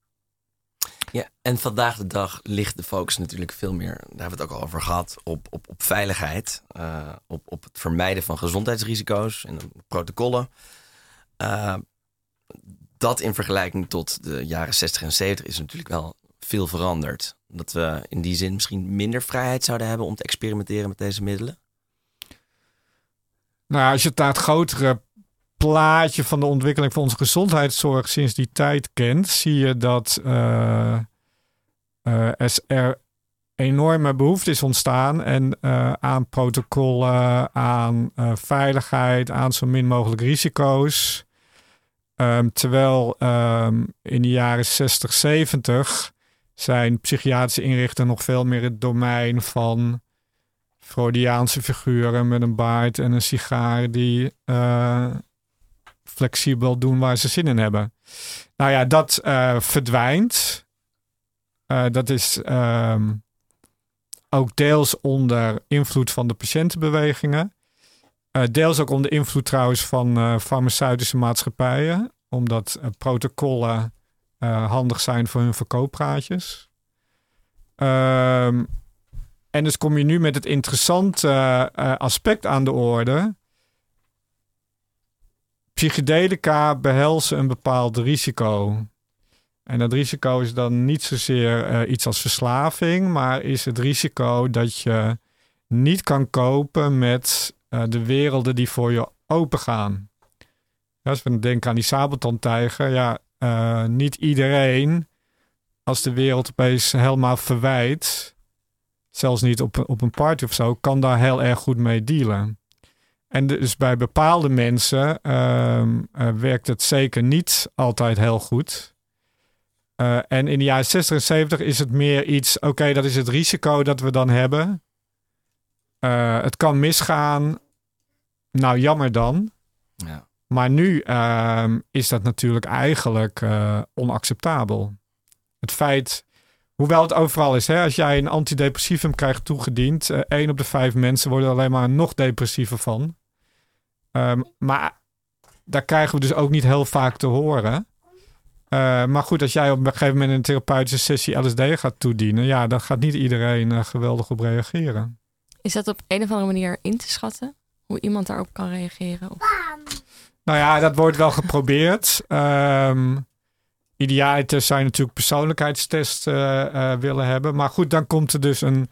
Ja, en vandaag de dag ligt de focus natuurlijk veel meer, daar hebben we het ook al over gehad, op, op, op veiligheid, uh, op, op het vermijden van gezondheidsrisico's en protocollen. Uh, dat in vergelijking tot de jaren 60 en 70 is natuurlijk wel veel veranderd. Dat we in die zin misschien minder vrijheid zouden hebben om te experimenteren met deze middelen. Nou, als je het naar het grotere plaatje van de ontwikkeling van onze gezondheidszorg sinds die tijd kent, zie je dat uh, uh, er enorme behoefte is ontstaan en uh, aan protocollen, aan veiligheid, aan zo min mogelijk risico's. Um, terwijl um, in de jaren 60, 70 zijn psychiatrische inrichtingen nog veel meer het domein van Freudiaanse figuren met een baard en een sigaar die flexibel doen waar ze zin in hebben. Nou ja, dat uh, verdwijnt. Uh, dat is um, ook deels onder invloed van de patiëntenbewegingen. Uh, deels ook onder invloed trouwens van farmaceutische maatschappijen, omdat protocollen handig zijn voor hun verkooppraatjes. Um, en dus kom je nu met het interessante aspect aan de orde. Psychedelica behelzen een bepaald risico. En dat risico is dan niet zozeer iets als verslaving, maar is het risico dat je niet kan kopen met uh, de werelden die voor je open gaan. Ja, als we denken aan die sabeltandtijger, ja, uh, niet iedereen, als de wereld opeens helemaal verwijt, zelfs niet op, op een party of zo, kan daar heel erg goed mee dealen. En dus bij bepaalde mensen uh, werkt het zeker niet altijd heel goed. en in de jaren 60 en 70 is het meer iets, oké, okay, dat is het risico dat we dan hebben. Uh, het kan misgaan. Nou, jammer dan. Ja. Maar nu uh, is dat natuurlijk eigenlijk onacceptabel. Het feit, hoewel het overal is, hè, als jij een antidepressivum krijgt toegediend, één op de vijf mensen worden alleen maar nog depressiever van. Um, maar daar krijgen we dus ook niet heel vaak te horen. maar goed, als jij op een gegeven moment een therapeutische sessie LSD gaat toedienen, ja, dan gaat niet iedereen geweldig op reageren. Is dat op een of andere manier in te schatten? Hoe iemand daarop kan reageren? Nou ja, dat wordt wel geprobeerd. Um, idealiter zijn natuurlijk persoonlijkheidstests uh, uh, willen hebben. Maar goed, dan komt er dus een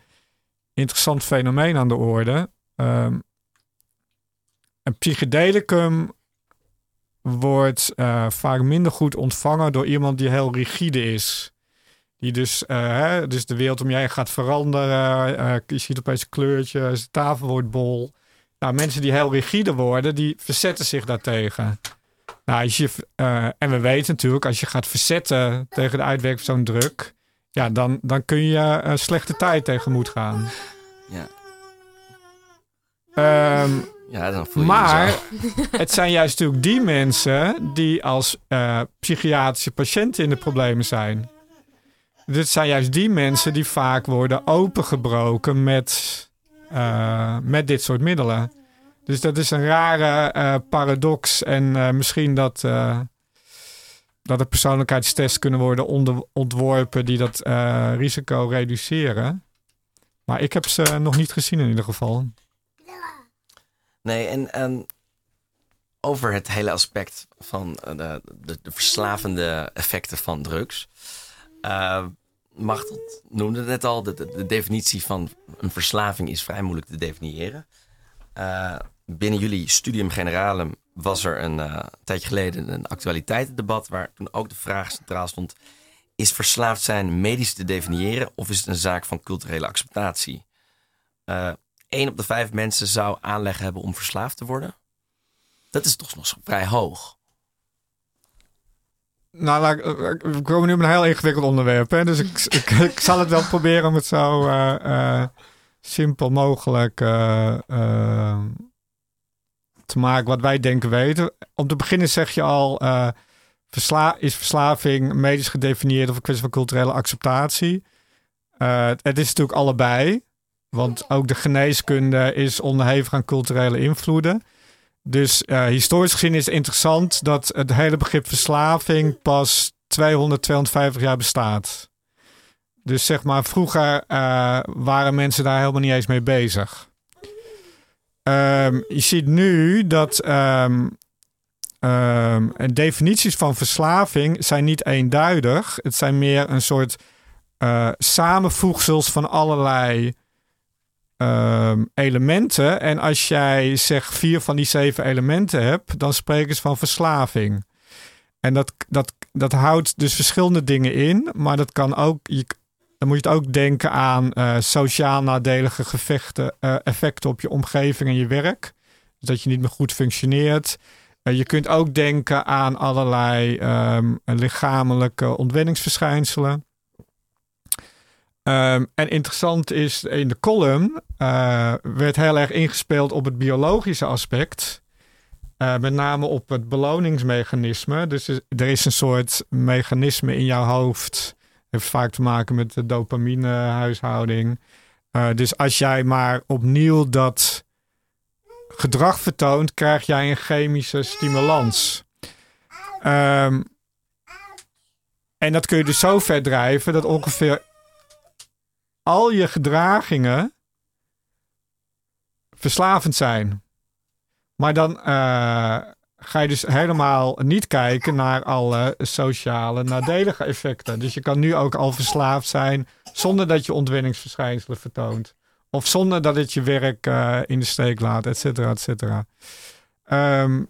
interessant fenomeen aan de orde. Um, een psychedelicum wordt uh, vaak minder goed ontvangen door iemand die heel rigide is. Die dus, uh, dus de wereld om heen gaat veranderen. Uh, je ziet opeens kleurtjes, de tafel wordt bol. Nou, mensen die heel rigide worden, die verzetten zich daartegen. Nou, als je, en we weten natuurlijk, als je gaat verzetten tegen de uitwerking van zo'n druk, ja, dan, dan kun je een slechte tijd tegemoet gaan. Ja. Um, ja, dan voel je maar <laughs> het zijn juist natuurlijk die mensen die als uh, psychiatrische patiënten in de problemen zijn. Dit zijn juist die mensen die vaak worden opengebroken met, uh, met dit soort middelen. Dus dat is een rare uh, paradox. En misschien dat, dat er persoonlijkheidstests kunnen worden onder, ontworpen die dat risico reduceren. Maar ik heb ze nog niet gezien in ieder geval. Nee, en, en over het hele aspect van de, de, de verslavende effecten van drugs. Uh, noemde het net al, de, de, de, definitie van een verslaving is vrij moeilijk te definiëren. Uh, binnen jullie studium generalem was er een tijdje geleden een actualiteitendebat waar toen ook de vraag centraal stond: is verslaafd zijn medisch te definiëren of is het een zaak van culturele acceptatie? Uh, één op de vijf mensen zou aanleg hebben om verslaafd te worden. Dat is toch nog vrij hoog. Nou, we komen nu op een heel ingewikkeld onderwerp. Hè? Dus ik, ik, <laughs> zal het wel proberen om het zo uh, simpel mogelijk uh, te maken wat wij denken weten. Om te beginnen zeg je al, is verslaving medisch gedefinieerd of een kwestie van culturele acceptatie? Het is natuurlijk allebei, want ook de geneeskunde is onderhevig aan culturele invloeden. Dus uh, historisch gezien is het interessant dat het hele begrip verslaving pas 200, 250 jaar bestaat. Dus zeg maar, vroeger waren mensen daar helemaal niet eens mee bezig. Um, je ziet nu dat um, um, definities van verslaving zijn niet eenduidig. Het zijn meer een soort uh, samenvoegsels van allerlei elementen. En als jij zeg vier van die zeven elementen hebt, dan spreken ze van verslaving. En dat, dat, dat houdt dus verschillende dingen in, maar dat kan ook. Je, dan moet je het ook denken aan uh, sociaal nadelige gevechten, uh, effecten op je omgeving en je werk. Dus dat je niet meer goed functioneert. Uh, je kunt ook denken aan allerlei um, lichamelijke ontwenningsverschijnselen. Um, en interessant is, in de column werd heel erg ingespeeld op het biologische aspect. met name op het beloningsmechanisme. Dus er is een soort mechanisme in jouw hoofd heeft vaak te maken met de dopaminehuishouding. Uh, dus als jij maar opnieuw dat gedrag vertoont, krijg jij een chemische stimulans. Um, en dat kun je dus zo ver drijven dat ongeveer al je gedragingen verslavend zijn. Maar dan uh, ga je dus helemaal niet kijken naar alle sociale nadelige effecten. Dus je kan nu ook al verslaafd zijn zonder dat je ontwinningsverschijnselen vertoont. Of zonder dat het je werk uh, in de steek laat, et cetera, et cetera. Um,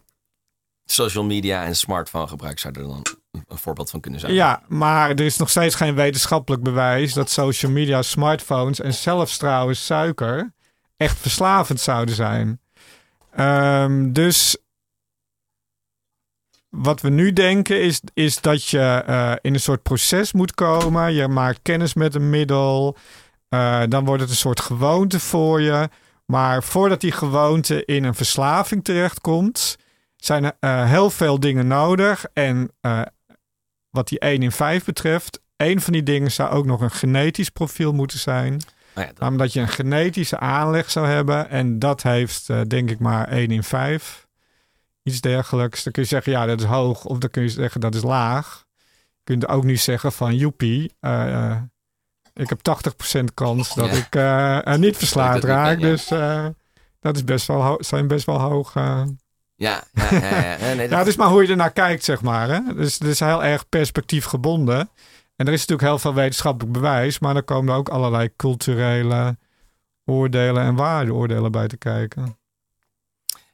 Social media en smartphone gebruik zouden dan een voorbeeld van kunnen zijn. Ja, maar er is nog steeds geen wetenschappelijk bewijs dat social media, smartphones en zelfs trouwens suiker echt verslavend zouden zijn. Um, dus wat we nu denken is, is dat je uh, in een soort proces moet komen. Je maakt kennis met een middel. Uh, dan wordt het een soort gewoonte voor je. Maar voordat die gewoonte in een verslaving terechtkomt, zijn er uh, heel veel dingen nodig. En wat die 1 in 5 betreft, een van die dingen zou ook nog een genetisch profiel moeten zijn. Oh ja, dat... Omdat je een genetische aanleg zou hebben. En dat heeft denk ik maar 1 in 5 iets dergelijks. Dan kun je zeggen, ja, dat is hoog. Of dan kun je zeggen, dat is laag. Je kunt ook niet zeggen van, joepie, uh, ik heb 80% kans dat ik uh, niet verslaafd raak. Dus dat is best wel zijn best wel hoog. Ja, ja, ja. Ja, nee, dat... ja, dus maar hoe je ernaar kijkt, zeg maar. Hè? Dus het is heel erg perspectief gebonden. En er is natuurlijk heel veel wetenschappelijk bewijs, maar er komen ook allerlei culturele oordelen en waardeoordelen bij te kijken.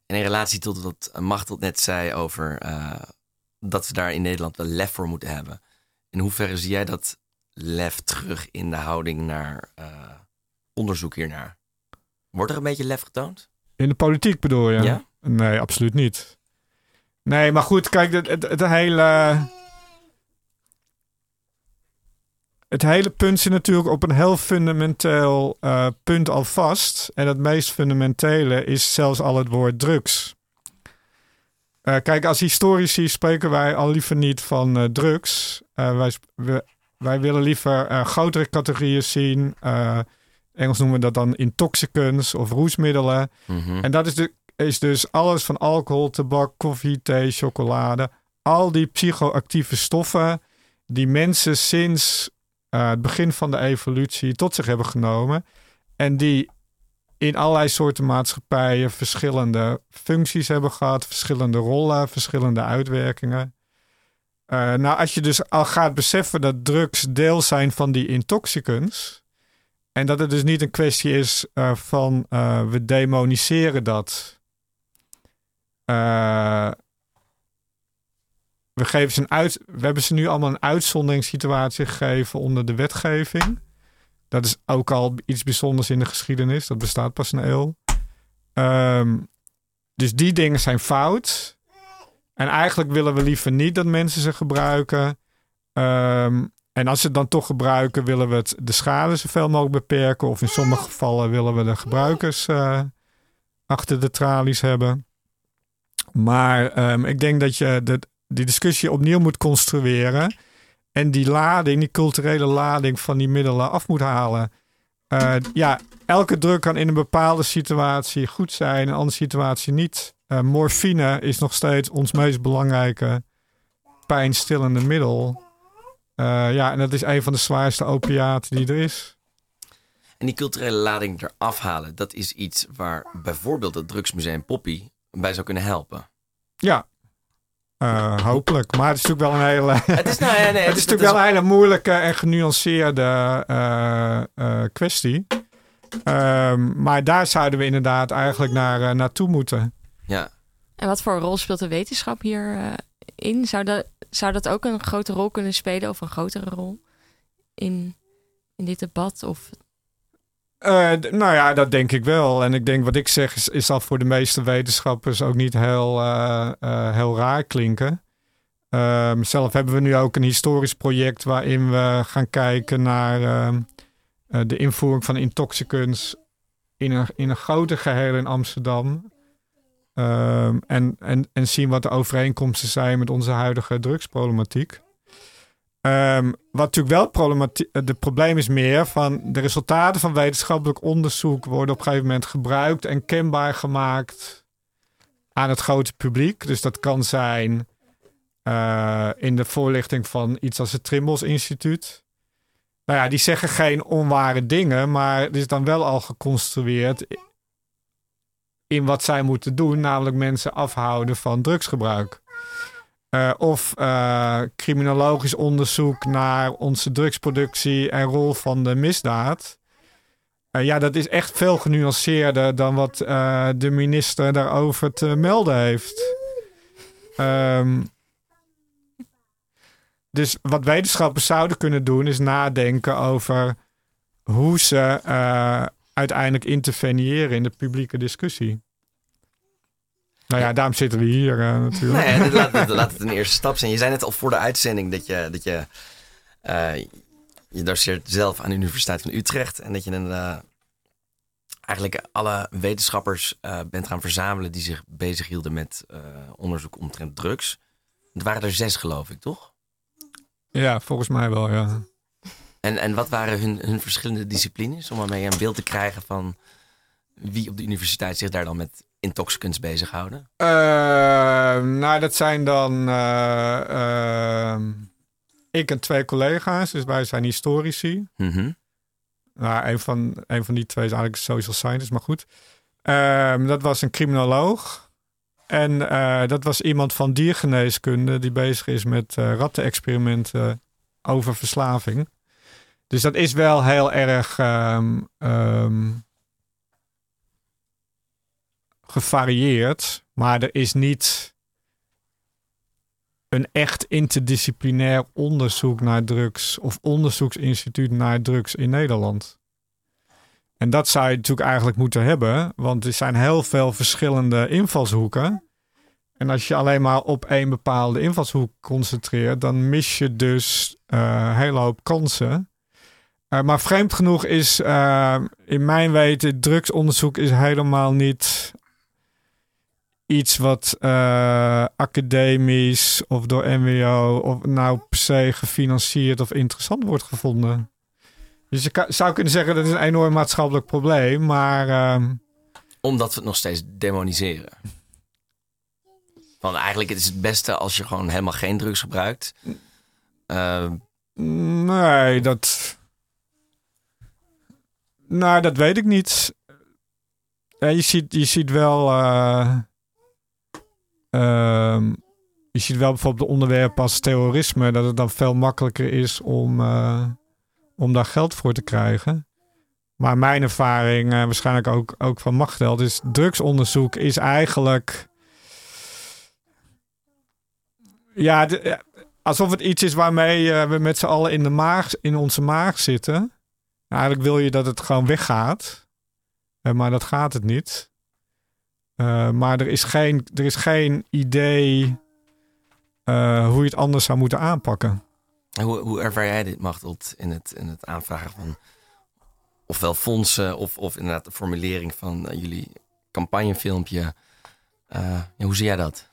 En in relatie tot wat Machtel net zei over uh, dat we daar in Nederland wel lef voor moeten hebben. In hoeverre zie jij dat lef terug in de houding naar uh, onderzoek hiernaar? Wordt er een beetje lef getoond? In de politiek bedoel je? Ja? Nee, absoluut niet. Nee, maar goed, kijk, het, het, het hele het hele punt zit natuurlijk op een heel fundamenteel uh, punt al vast. En het meest fundamentele is zelfs al het woord drugs. Uh, kijk, als historici spreken wij al liever niet van uh, drugs. wij, wij willen liever grotere categorieën zien. Engels noemen we dat dan intoxicants of roesmiddelen. Mm -hmm. En dat is, de, is dus alles van alcohol, tabak, koffie, thee, chocolade. Al die psychoactieve stoffen die mensen sinds uh, het begin van de evolutie tot zich hebben genomen. En die in allerlei soorten maatschappijen verschillende functies hebben gehad, verschillende rollen, verschillende uitwerkingen. Uh, nou, als je dus al gaat beseffen dat drugs deel zijn van die intoxicants. en dat het dus niet een kwestie is uh, van we demoniseren dat. Uh, we, geven ze uit, we hebben ze nu allemaal een uitzonderingssituatie gegeven onder de wetgeving. Dat is ook al iets bijzonders in de geschiedenis. Dat bestaat pas een eeuw. Um, dus die dingen zijn fout. En eigenlijk willen we liever niet dat mensen ze gebruiken. Um, en als ze het dan toch gebruiken, willen we het, de schade zoveel mogelijk beperken. Of in sommige gevallen willen we de gebruikers uh, achter de tralies hebben. Maar um, ik denk dat je de, die discussie opnieuw moet construeren. En die lading, die culturele lading van die middelen af moet halen. Uh, ja, elke druk kan in een bepaalde situatie goed zijn, in een andere situatie niet. Uh, morfine is nog steeds ons meest belangrijke pijnstillende middel. Uh, ja, en dat is een van de zwaarste opiaten die er is. En die culturele lading eraf halen, dat is iets waar bijvoorbeeld het Drugsmuseum Poppy bij zou kunnen helpen. Ja, uh, hopelijk. Maar het is natuurlijk wel een hele. <laughs> Het is, nou, nee, <laughs> het is natuurlijk wel een hele moeilijke en genuanceerde uh, kwestie. Um, maar daar zouden we inderdaad eigenlijk naar, naartoe moeten. Ja. En wat voor rol speelt de wetenschap hierin? in? Zou dat, zou dat ook een grote rol kunnen spelen of een grotere rol in, in dit debat? Of... Uh, nou ja, dat denk ik wel. En ik denk wat ik zeg is, is dat voor de meeste wetenschappers ook niet heel, uh, uh, heel raar klinken. Ehm, zelf hebben we nu ook een historisch project waarin we gaan kijken naar ehm, de invoering van intoxicants in een, in een groter geheel in Amsterdam. Um, en, en, en zien wat de overeenkomsten zijn met onze huidige drugsproblematiek. Um, wat natuurlijk wel het probleem is meer van de resultaten van wetenschappelijk onderzoek worden op een gegeven moment gebruikt en kenbaar gemaakt aan het grote publiek. Dus dat kan zijn uh, in de voorlichting van iets als het Trimbos Instituut. Nou ja, die zeggen geen onware dingen, maar het is dan wel al geconstrueerd in wat zij moeten doen, namelijk mensen afhouden van drugsgebruik. Uh, of uh, criminologisch onderzoek naar onze drugsproductie en rol van de misdaad. Uh, ja, dat is echt veel genuanceerder dan wat de minister daarover te melden heeft. Um, dus wat wetenschappers zouden kunnen doen, is nadenken over hoe ze uiteindelijk interveneren in de publieke discussie. Nou ja, daarom zitten we hier uh, natuurlijk. Nee, laat, het, <laughs> laat het een eerste stap zijn. Je zei net al voor de uitzending dat je, dat je, uh, je doseert zelf aan de Universiteit van Utrecht. En dat je een, uh, eigenlijk alle wetenschappers bent gaan verzamelen die zich bezighielden met onderzoek omtrent drugs. Het waren er zes, geloof ik, toch? Ja, volgens mij wel, ja. En, en wat waren hun, hun verschillende disciplines? Om ermee een beeld te krijgen van wie op de universiteit zich daar dan met intoxicants bezighouden? Uh, nou, dat zijn dan uh, ik en twee collega's. Dus wij zijn historici. Mm -hmm. nou, een, van, een van die twee is eigenlijk social scientist, maar goed. Ehm, dat was een criminoloog. En uh, dat was iemand van diergeneeskunde die bezig is met rattenexperimenten over verslaving. Dus dat is wel heel erg um, um, gevarieerd. Maar er is niet een echt interdisciplinair onderzoek naar drugs of onderzoeksinstituut naar drugs in Nederland. En dat zou je natuurlijk eigenlijk moeten hebben, want er zijn heel veel verschillende invalshoeken. En als je alleen maar op één bepaalde invalshoek concentreert, dan mis je dus uh, een hele hoop kansen. Uh, maar vreemd genoeg is uh, in mijn weten, drugsonderzoek is helemaal niet iets wat uh, academisch of door MWO of nou per se gefinancierd of interessant wordt gevonden. Dus je zou kunnen zeggen dat is een enorm maatschappelijk probleem, maar. Uh, Omdat we het nog steeds demoniseren. Want eigenlijk het is het beste als je gewoon helemaal geen drugs gebruikt. Uh, nee, dat. Nou, dat weet ik niet. Ja, je, ziet, je ziet wel. Uh, Um, je ziet wel bijvoorbeeld de onderwerpen als terrorisme, dat het dan veel makkelijker is om, uh, om daar geld voor te krijgen. Maar mijn ervaring, uh, waarschijnlijk ook, ook van Machteld, is drugsonderzoek is eigenlijk. Ja, alsof het iets is waarmee uh, we met z'n allen in, de maag, in onze maag zitten. Eigenlijk wil je dat het gewoon weggaat. Maar dat gaat het niet. Maar er is geen, er is geen idee hoe je het anders zou moeten aanpakken. Hoe, hoe ervaar jij dit, Machteld, in het, in het aanvragen van ofwel fondsen of, of inderdaad de formulering van uh, jullie campagnefilmpje. Hoe zie jij dat?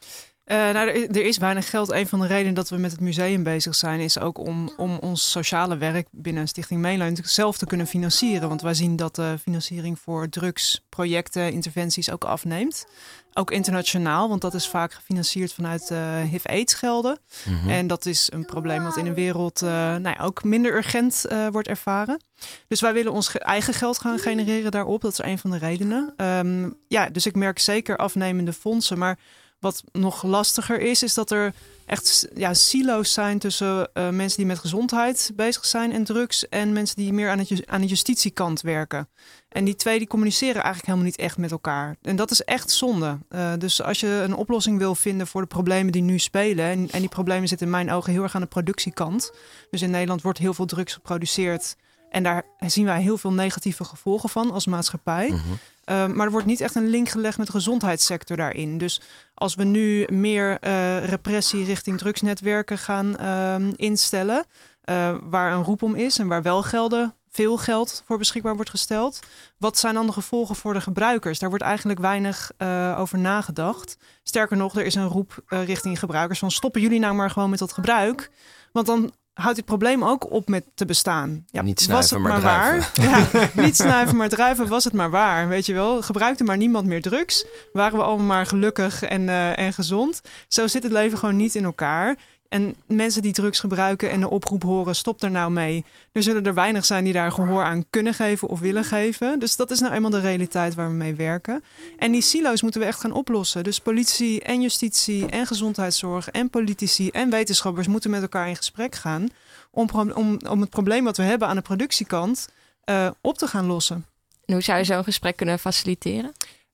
Uh, nou, er, er, is weinig geld. Een van de redenen dat we met het museum bezig zijn, is ook om, om ons sociale werk binnen Stichting Mainline zelf te kunnen financieren. Want wij zien dat de financiering voor drugsprojecten, interventies ook afneemt. Ook internationaal, want dat is vaak gefinancierd vanuit uh, HIV-AIDS-gelden. Mhm. En dat is een probleem wat in de wereld uh, nou ja, ook minder urgent wordt ervaren. Dus wij willen ons eigen geld gaan genereren daarop. Dat is een van de redenen. Um, ja, dus ik merk zeker afnemende fondsen. Maar wat nog lastiger is, is dat er echt ja, silo's zijn tussen uh, mensen die met gezondheid bezig zijn en drugs en mensen die meer aan, het, aan de justitiekant werken. En die twee die communiceren eigenlijk helemaal niet echt met elkaar. En dat is echt zonde. Uh, dus als je een oplossing wil vinden voor de problemen die nu spelen, en, en die problemen zitten in mijn ogen heel erg aan de productiekant. Dus in Nederland wordt heel veel drugs geproduceerd. En daar zien wij heel veel negatieve gevolgen van als maatschappij. Mm -hmm. uh, maar er wordt niet echt een link gelegd met de gezondheidssector daarin. Dus als we nu meer uh, repressie richting drugsnetwerken gaan uh, instellen, uh, waar een roep om is en waar wel gelden veel geld voor beschikbaar wordt gesteld. Wat zijn dan de gevolgen voor de gebruikers? Daar wordt eigenlijk weinig over nagedacht. Sterker nog, er is een roep richting gebruikers van stoppen jullie nou maar gewoon met dat gebruik. Want dan houdt dit probleem ook op met te bestaan. Ja, niet snuiven, was het maar, maar waar. Ja, <laughs> niet snuiven, maar druiven was het maar waar. Weet je wel, gebruikte maar niemand meer drugs. Waren we allemaal maar gelukkig en, uh, en gezond. Zo zit het leven gewoon niet in elkaar. En mensen die drugs gebruiken en de oproep horen, stop er nou mee. Er zullen er weinig zijn die daar gehoor aan kunnen geven of willen geven. Dus dat is nou eenmaal de realiteit waar we mee werken. En die silo's moeten we echt gaan oplossen. Dus politie en justitie en gezondheidszorg en politici en wetenschappers moeten met elkaar in gesprek gaan. Om, om, om het probleem wat we hebben aan de productiekant uh, op te gaan lossen. En hoe zou je zo'n gesprek kunnen faciliteren?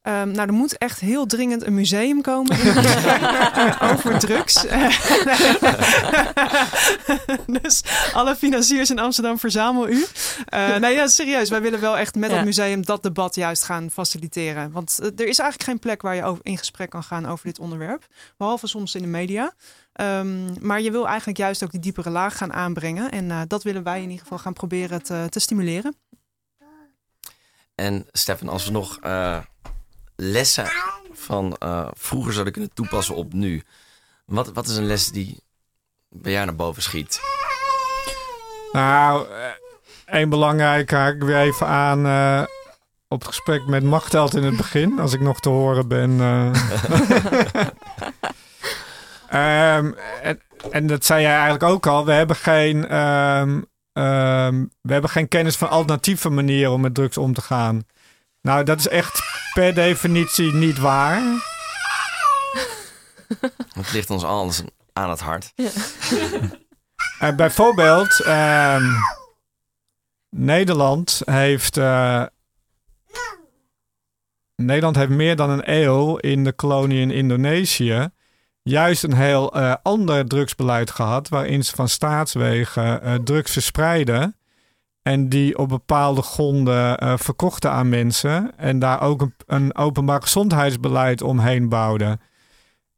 Um, nou, er moet echt heel dringend een museum komen <laughs> over drugs. <laughs> dus alle financiers in Amsterdam verzamel u. Uh, nou ja, serieus, wij willen wel echt met ja. dat museum dat debat juist gaan faciliteren. Want uh, er is eigenlijk geen plek waar je over, in gesprek kan gaan over dit onderwerp. Behalve soms in de media. Um, maar je wil eigenlijk juist ook die diepere laag gaan aanbrengen. En uh, dat willen wij in ieder geval gaan proberen te, te stimuleren. En Stefan, als we nog lessen van uh, vroeger zouden kunnen toepassen op nu. Wat, wat is een les die bij jou naar boven schiet? Nou, één belangrijk haak ik weer even aan uh, op het gesprek met Machteld in het begin, als ik nog te horen ben. <laughs> Um, en, dat zei jij eigenlijk ook al. We hebben geen, um, um, we hebben geen kennis van alternatieve manieren om met drugs om te gaan. Nou, dat is echt per definitie niet waar. Het ligt ons alles aan het hart. Ja. uh, <laughs> bijvoorbeeld, uh, Nederland heeft. Uh, Nederland heeft meer dan een eeuw in de kolonie in Indonesië. juist een heel uh, ander drugsbeleid gehad. waarin ze van staatswegen drugs verspreiden. En die op bepaalde gronden uh, verkochten aan mensen. En daar ook een, een openbaar gezondheidsbeleid omheen bouwden.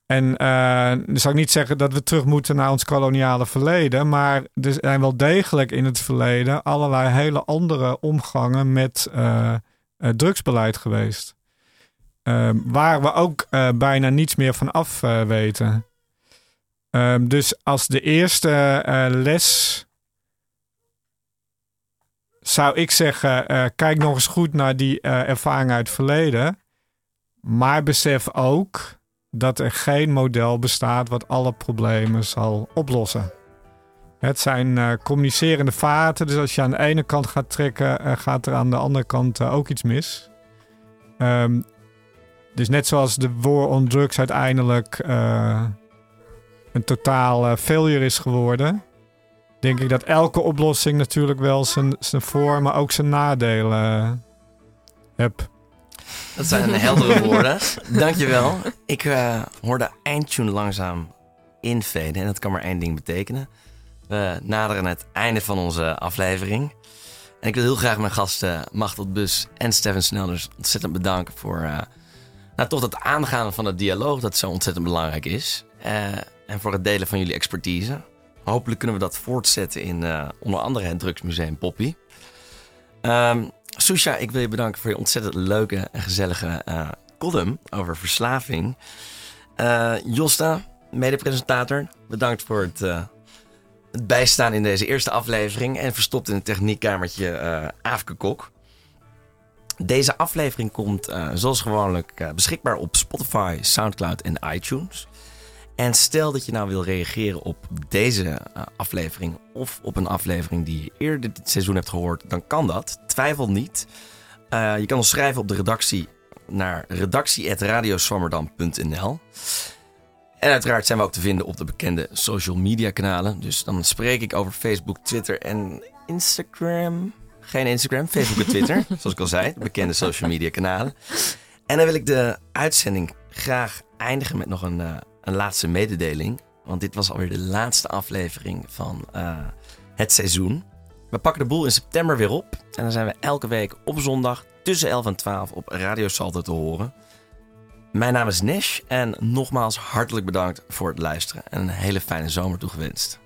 En uh, dan zou ik niet zeggen dat we terug moeten naar ons koloniale verleden. Maar er zijn wel degelijk in het verleden allerlei hele andere omgangen met uh, drugsbeleid geweest. waar we ook bijna niets meer van af weten. Ehm, dus als de eerste les zou ik zeggen, uh, kijk nog eens goed naar die uh, ervaring uit het verleden. Maar besef ook dat er geen model bestaat wat alle problemen zal oplossen. Het zijn uh, communicerende vaten, dus als je aan de ene kant gaat trekken, gaat er aan de andere kant ook iets mis. Um, dus net zoals de war on drugs uiteindelijk een totaal failure is geworden, denk ik dat elke oplossing natuurlijk wel zijn, zijn voor, maar ook zijn nadelen uh, heb. Dat zijn heldere <laughs> woorden. Dankjewel. Ik uh, hoor de eindtune langzaam inveden en dat kan maar één ding betekenen. We naderen het einde van onze aflevering. En ik wil heel graag mijn gasten Machtel Bus en Steven Snelders ontzettend bedanken voor uh, nou, toch het aangaan van het dialoog dat zo ontzettend belangrijk is. Uh, en voor het delen van jullie expertise. Hopelijk kunnen we dat voortzetten in uh, onder andere het Drugsmuseum Poppy. Um, Susha, ik wil je bedanken voor je ontzettend leuke en gezellige column over verslaving. Josta, mede-presentator, bedankt voor het het bijstaan in deze eerste aflevering en verstopt in het techniekkamertje uh, Kok. Deze aflevering komt uh, zoals gewoonlijk uh, beschikbaar op Spotify, Soundcloud en iTunes. En stel dat je nou wil reageren op deze aflevering of op een aflevering die je eerder dit seizoen hebt gehoord, dan kan dat. Twijfel niet. je kan ons schrijven op de redactie naar redactie.radioswammerdam.nl. En uiteraard zijn we ook te vinden op de bekende social media kanalen. Dus dan spreek ik over Facebook, Twitter en Instagram. Geen Instagram, Facebook en Twitter. <laughs> zoals ik al zei, de bekende social media kanalen. En dan wil ik de uitzending graag eindigen met nog een, uh, een laatste mededeling. Want dit was alweer de laatste aflevering van uh, het seizoen. We pakken de boel in september weer op. En dan zijn we elke week op zondag tussen 11 en 12 op Radio Salto te horen. Mijn naam is Nish en nogmaals hartelijk bedankt voor het luisteren en een hele fijne zomer toegewenst.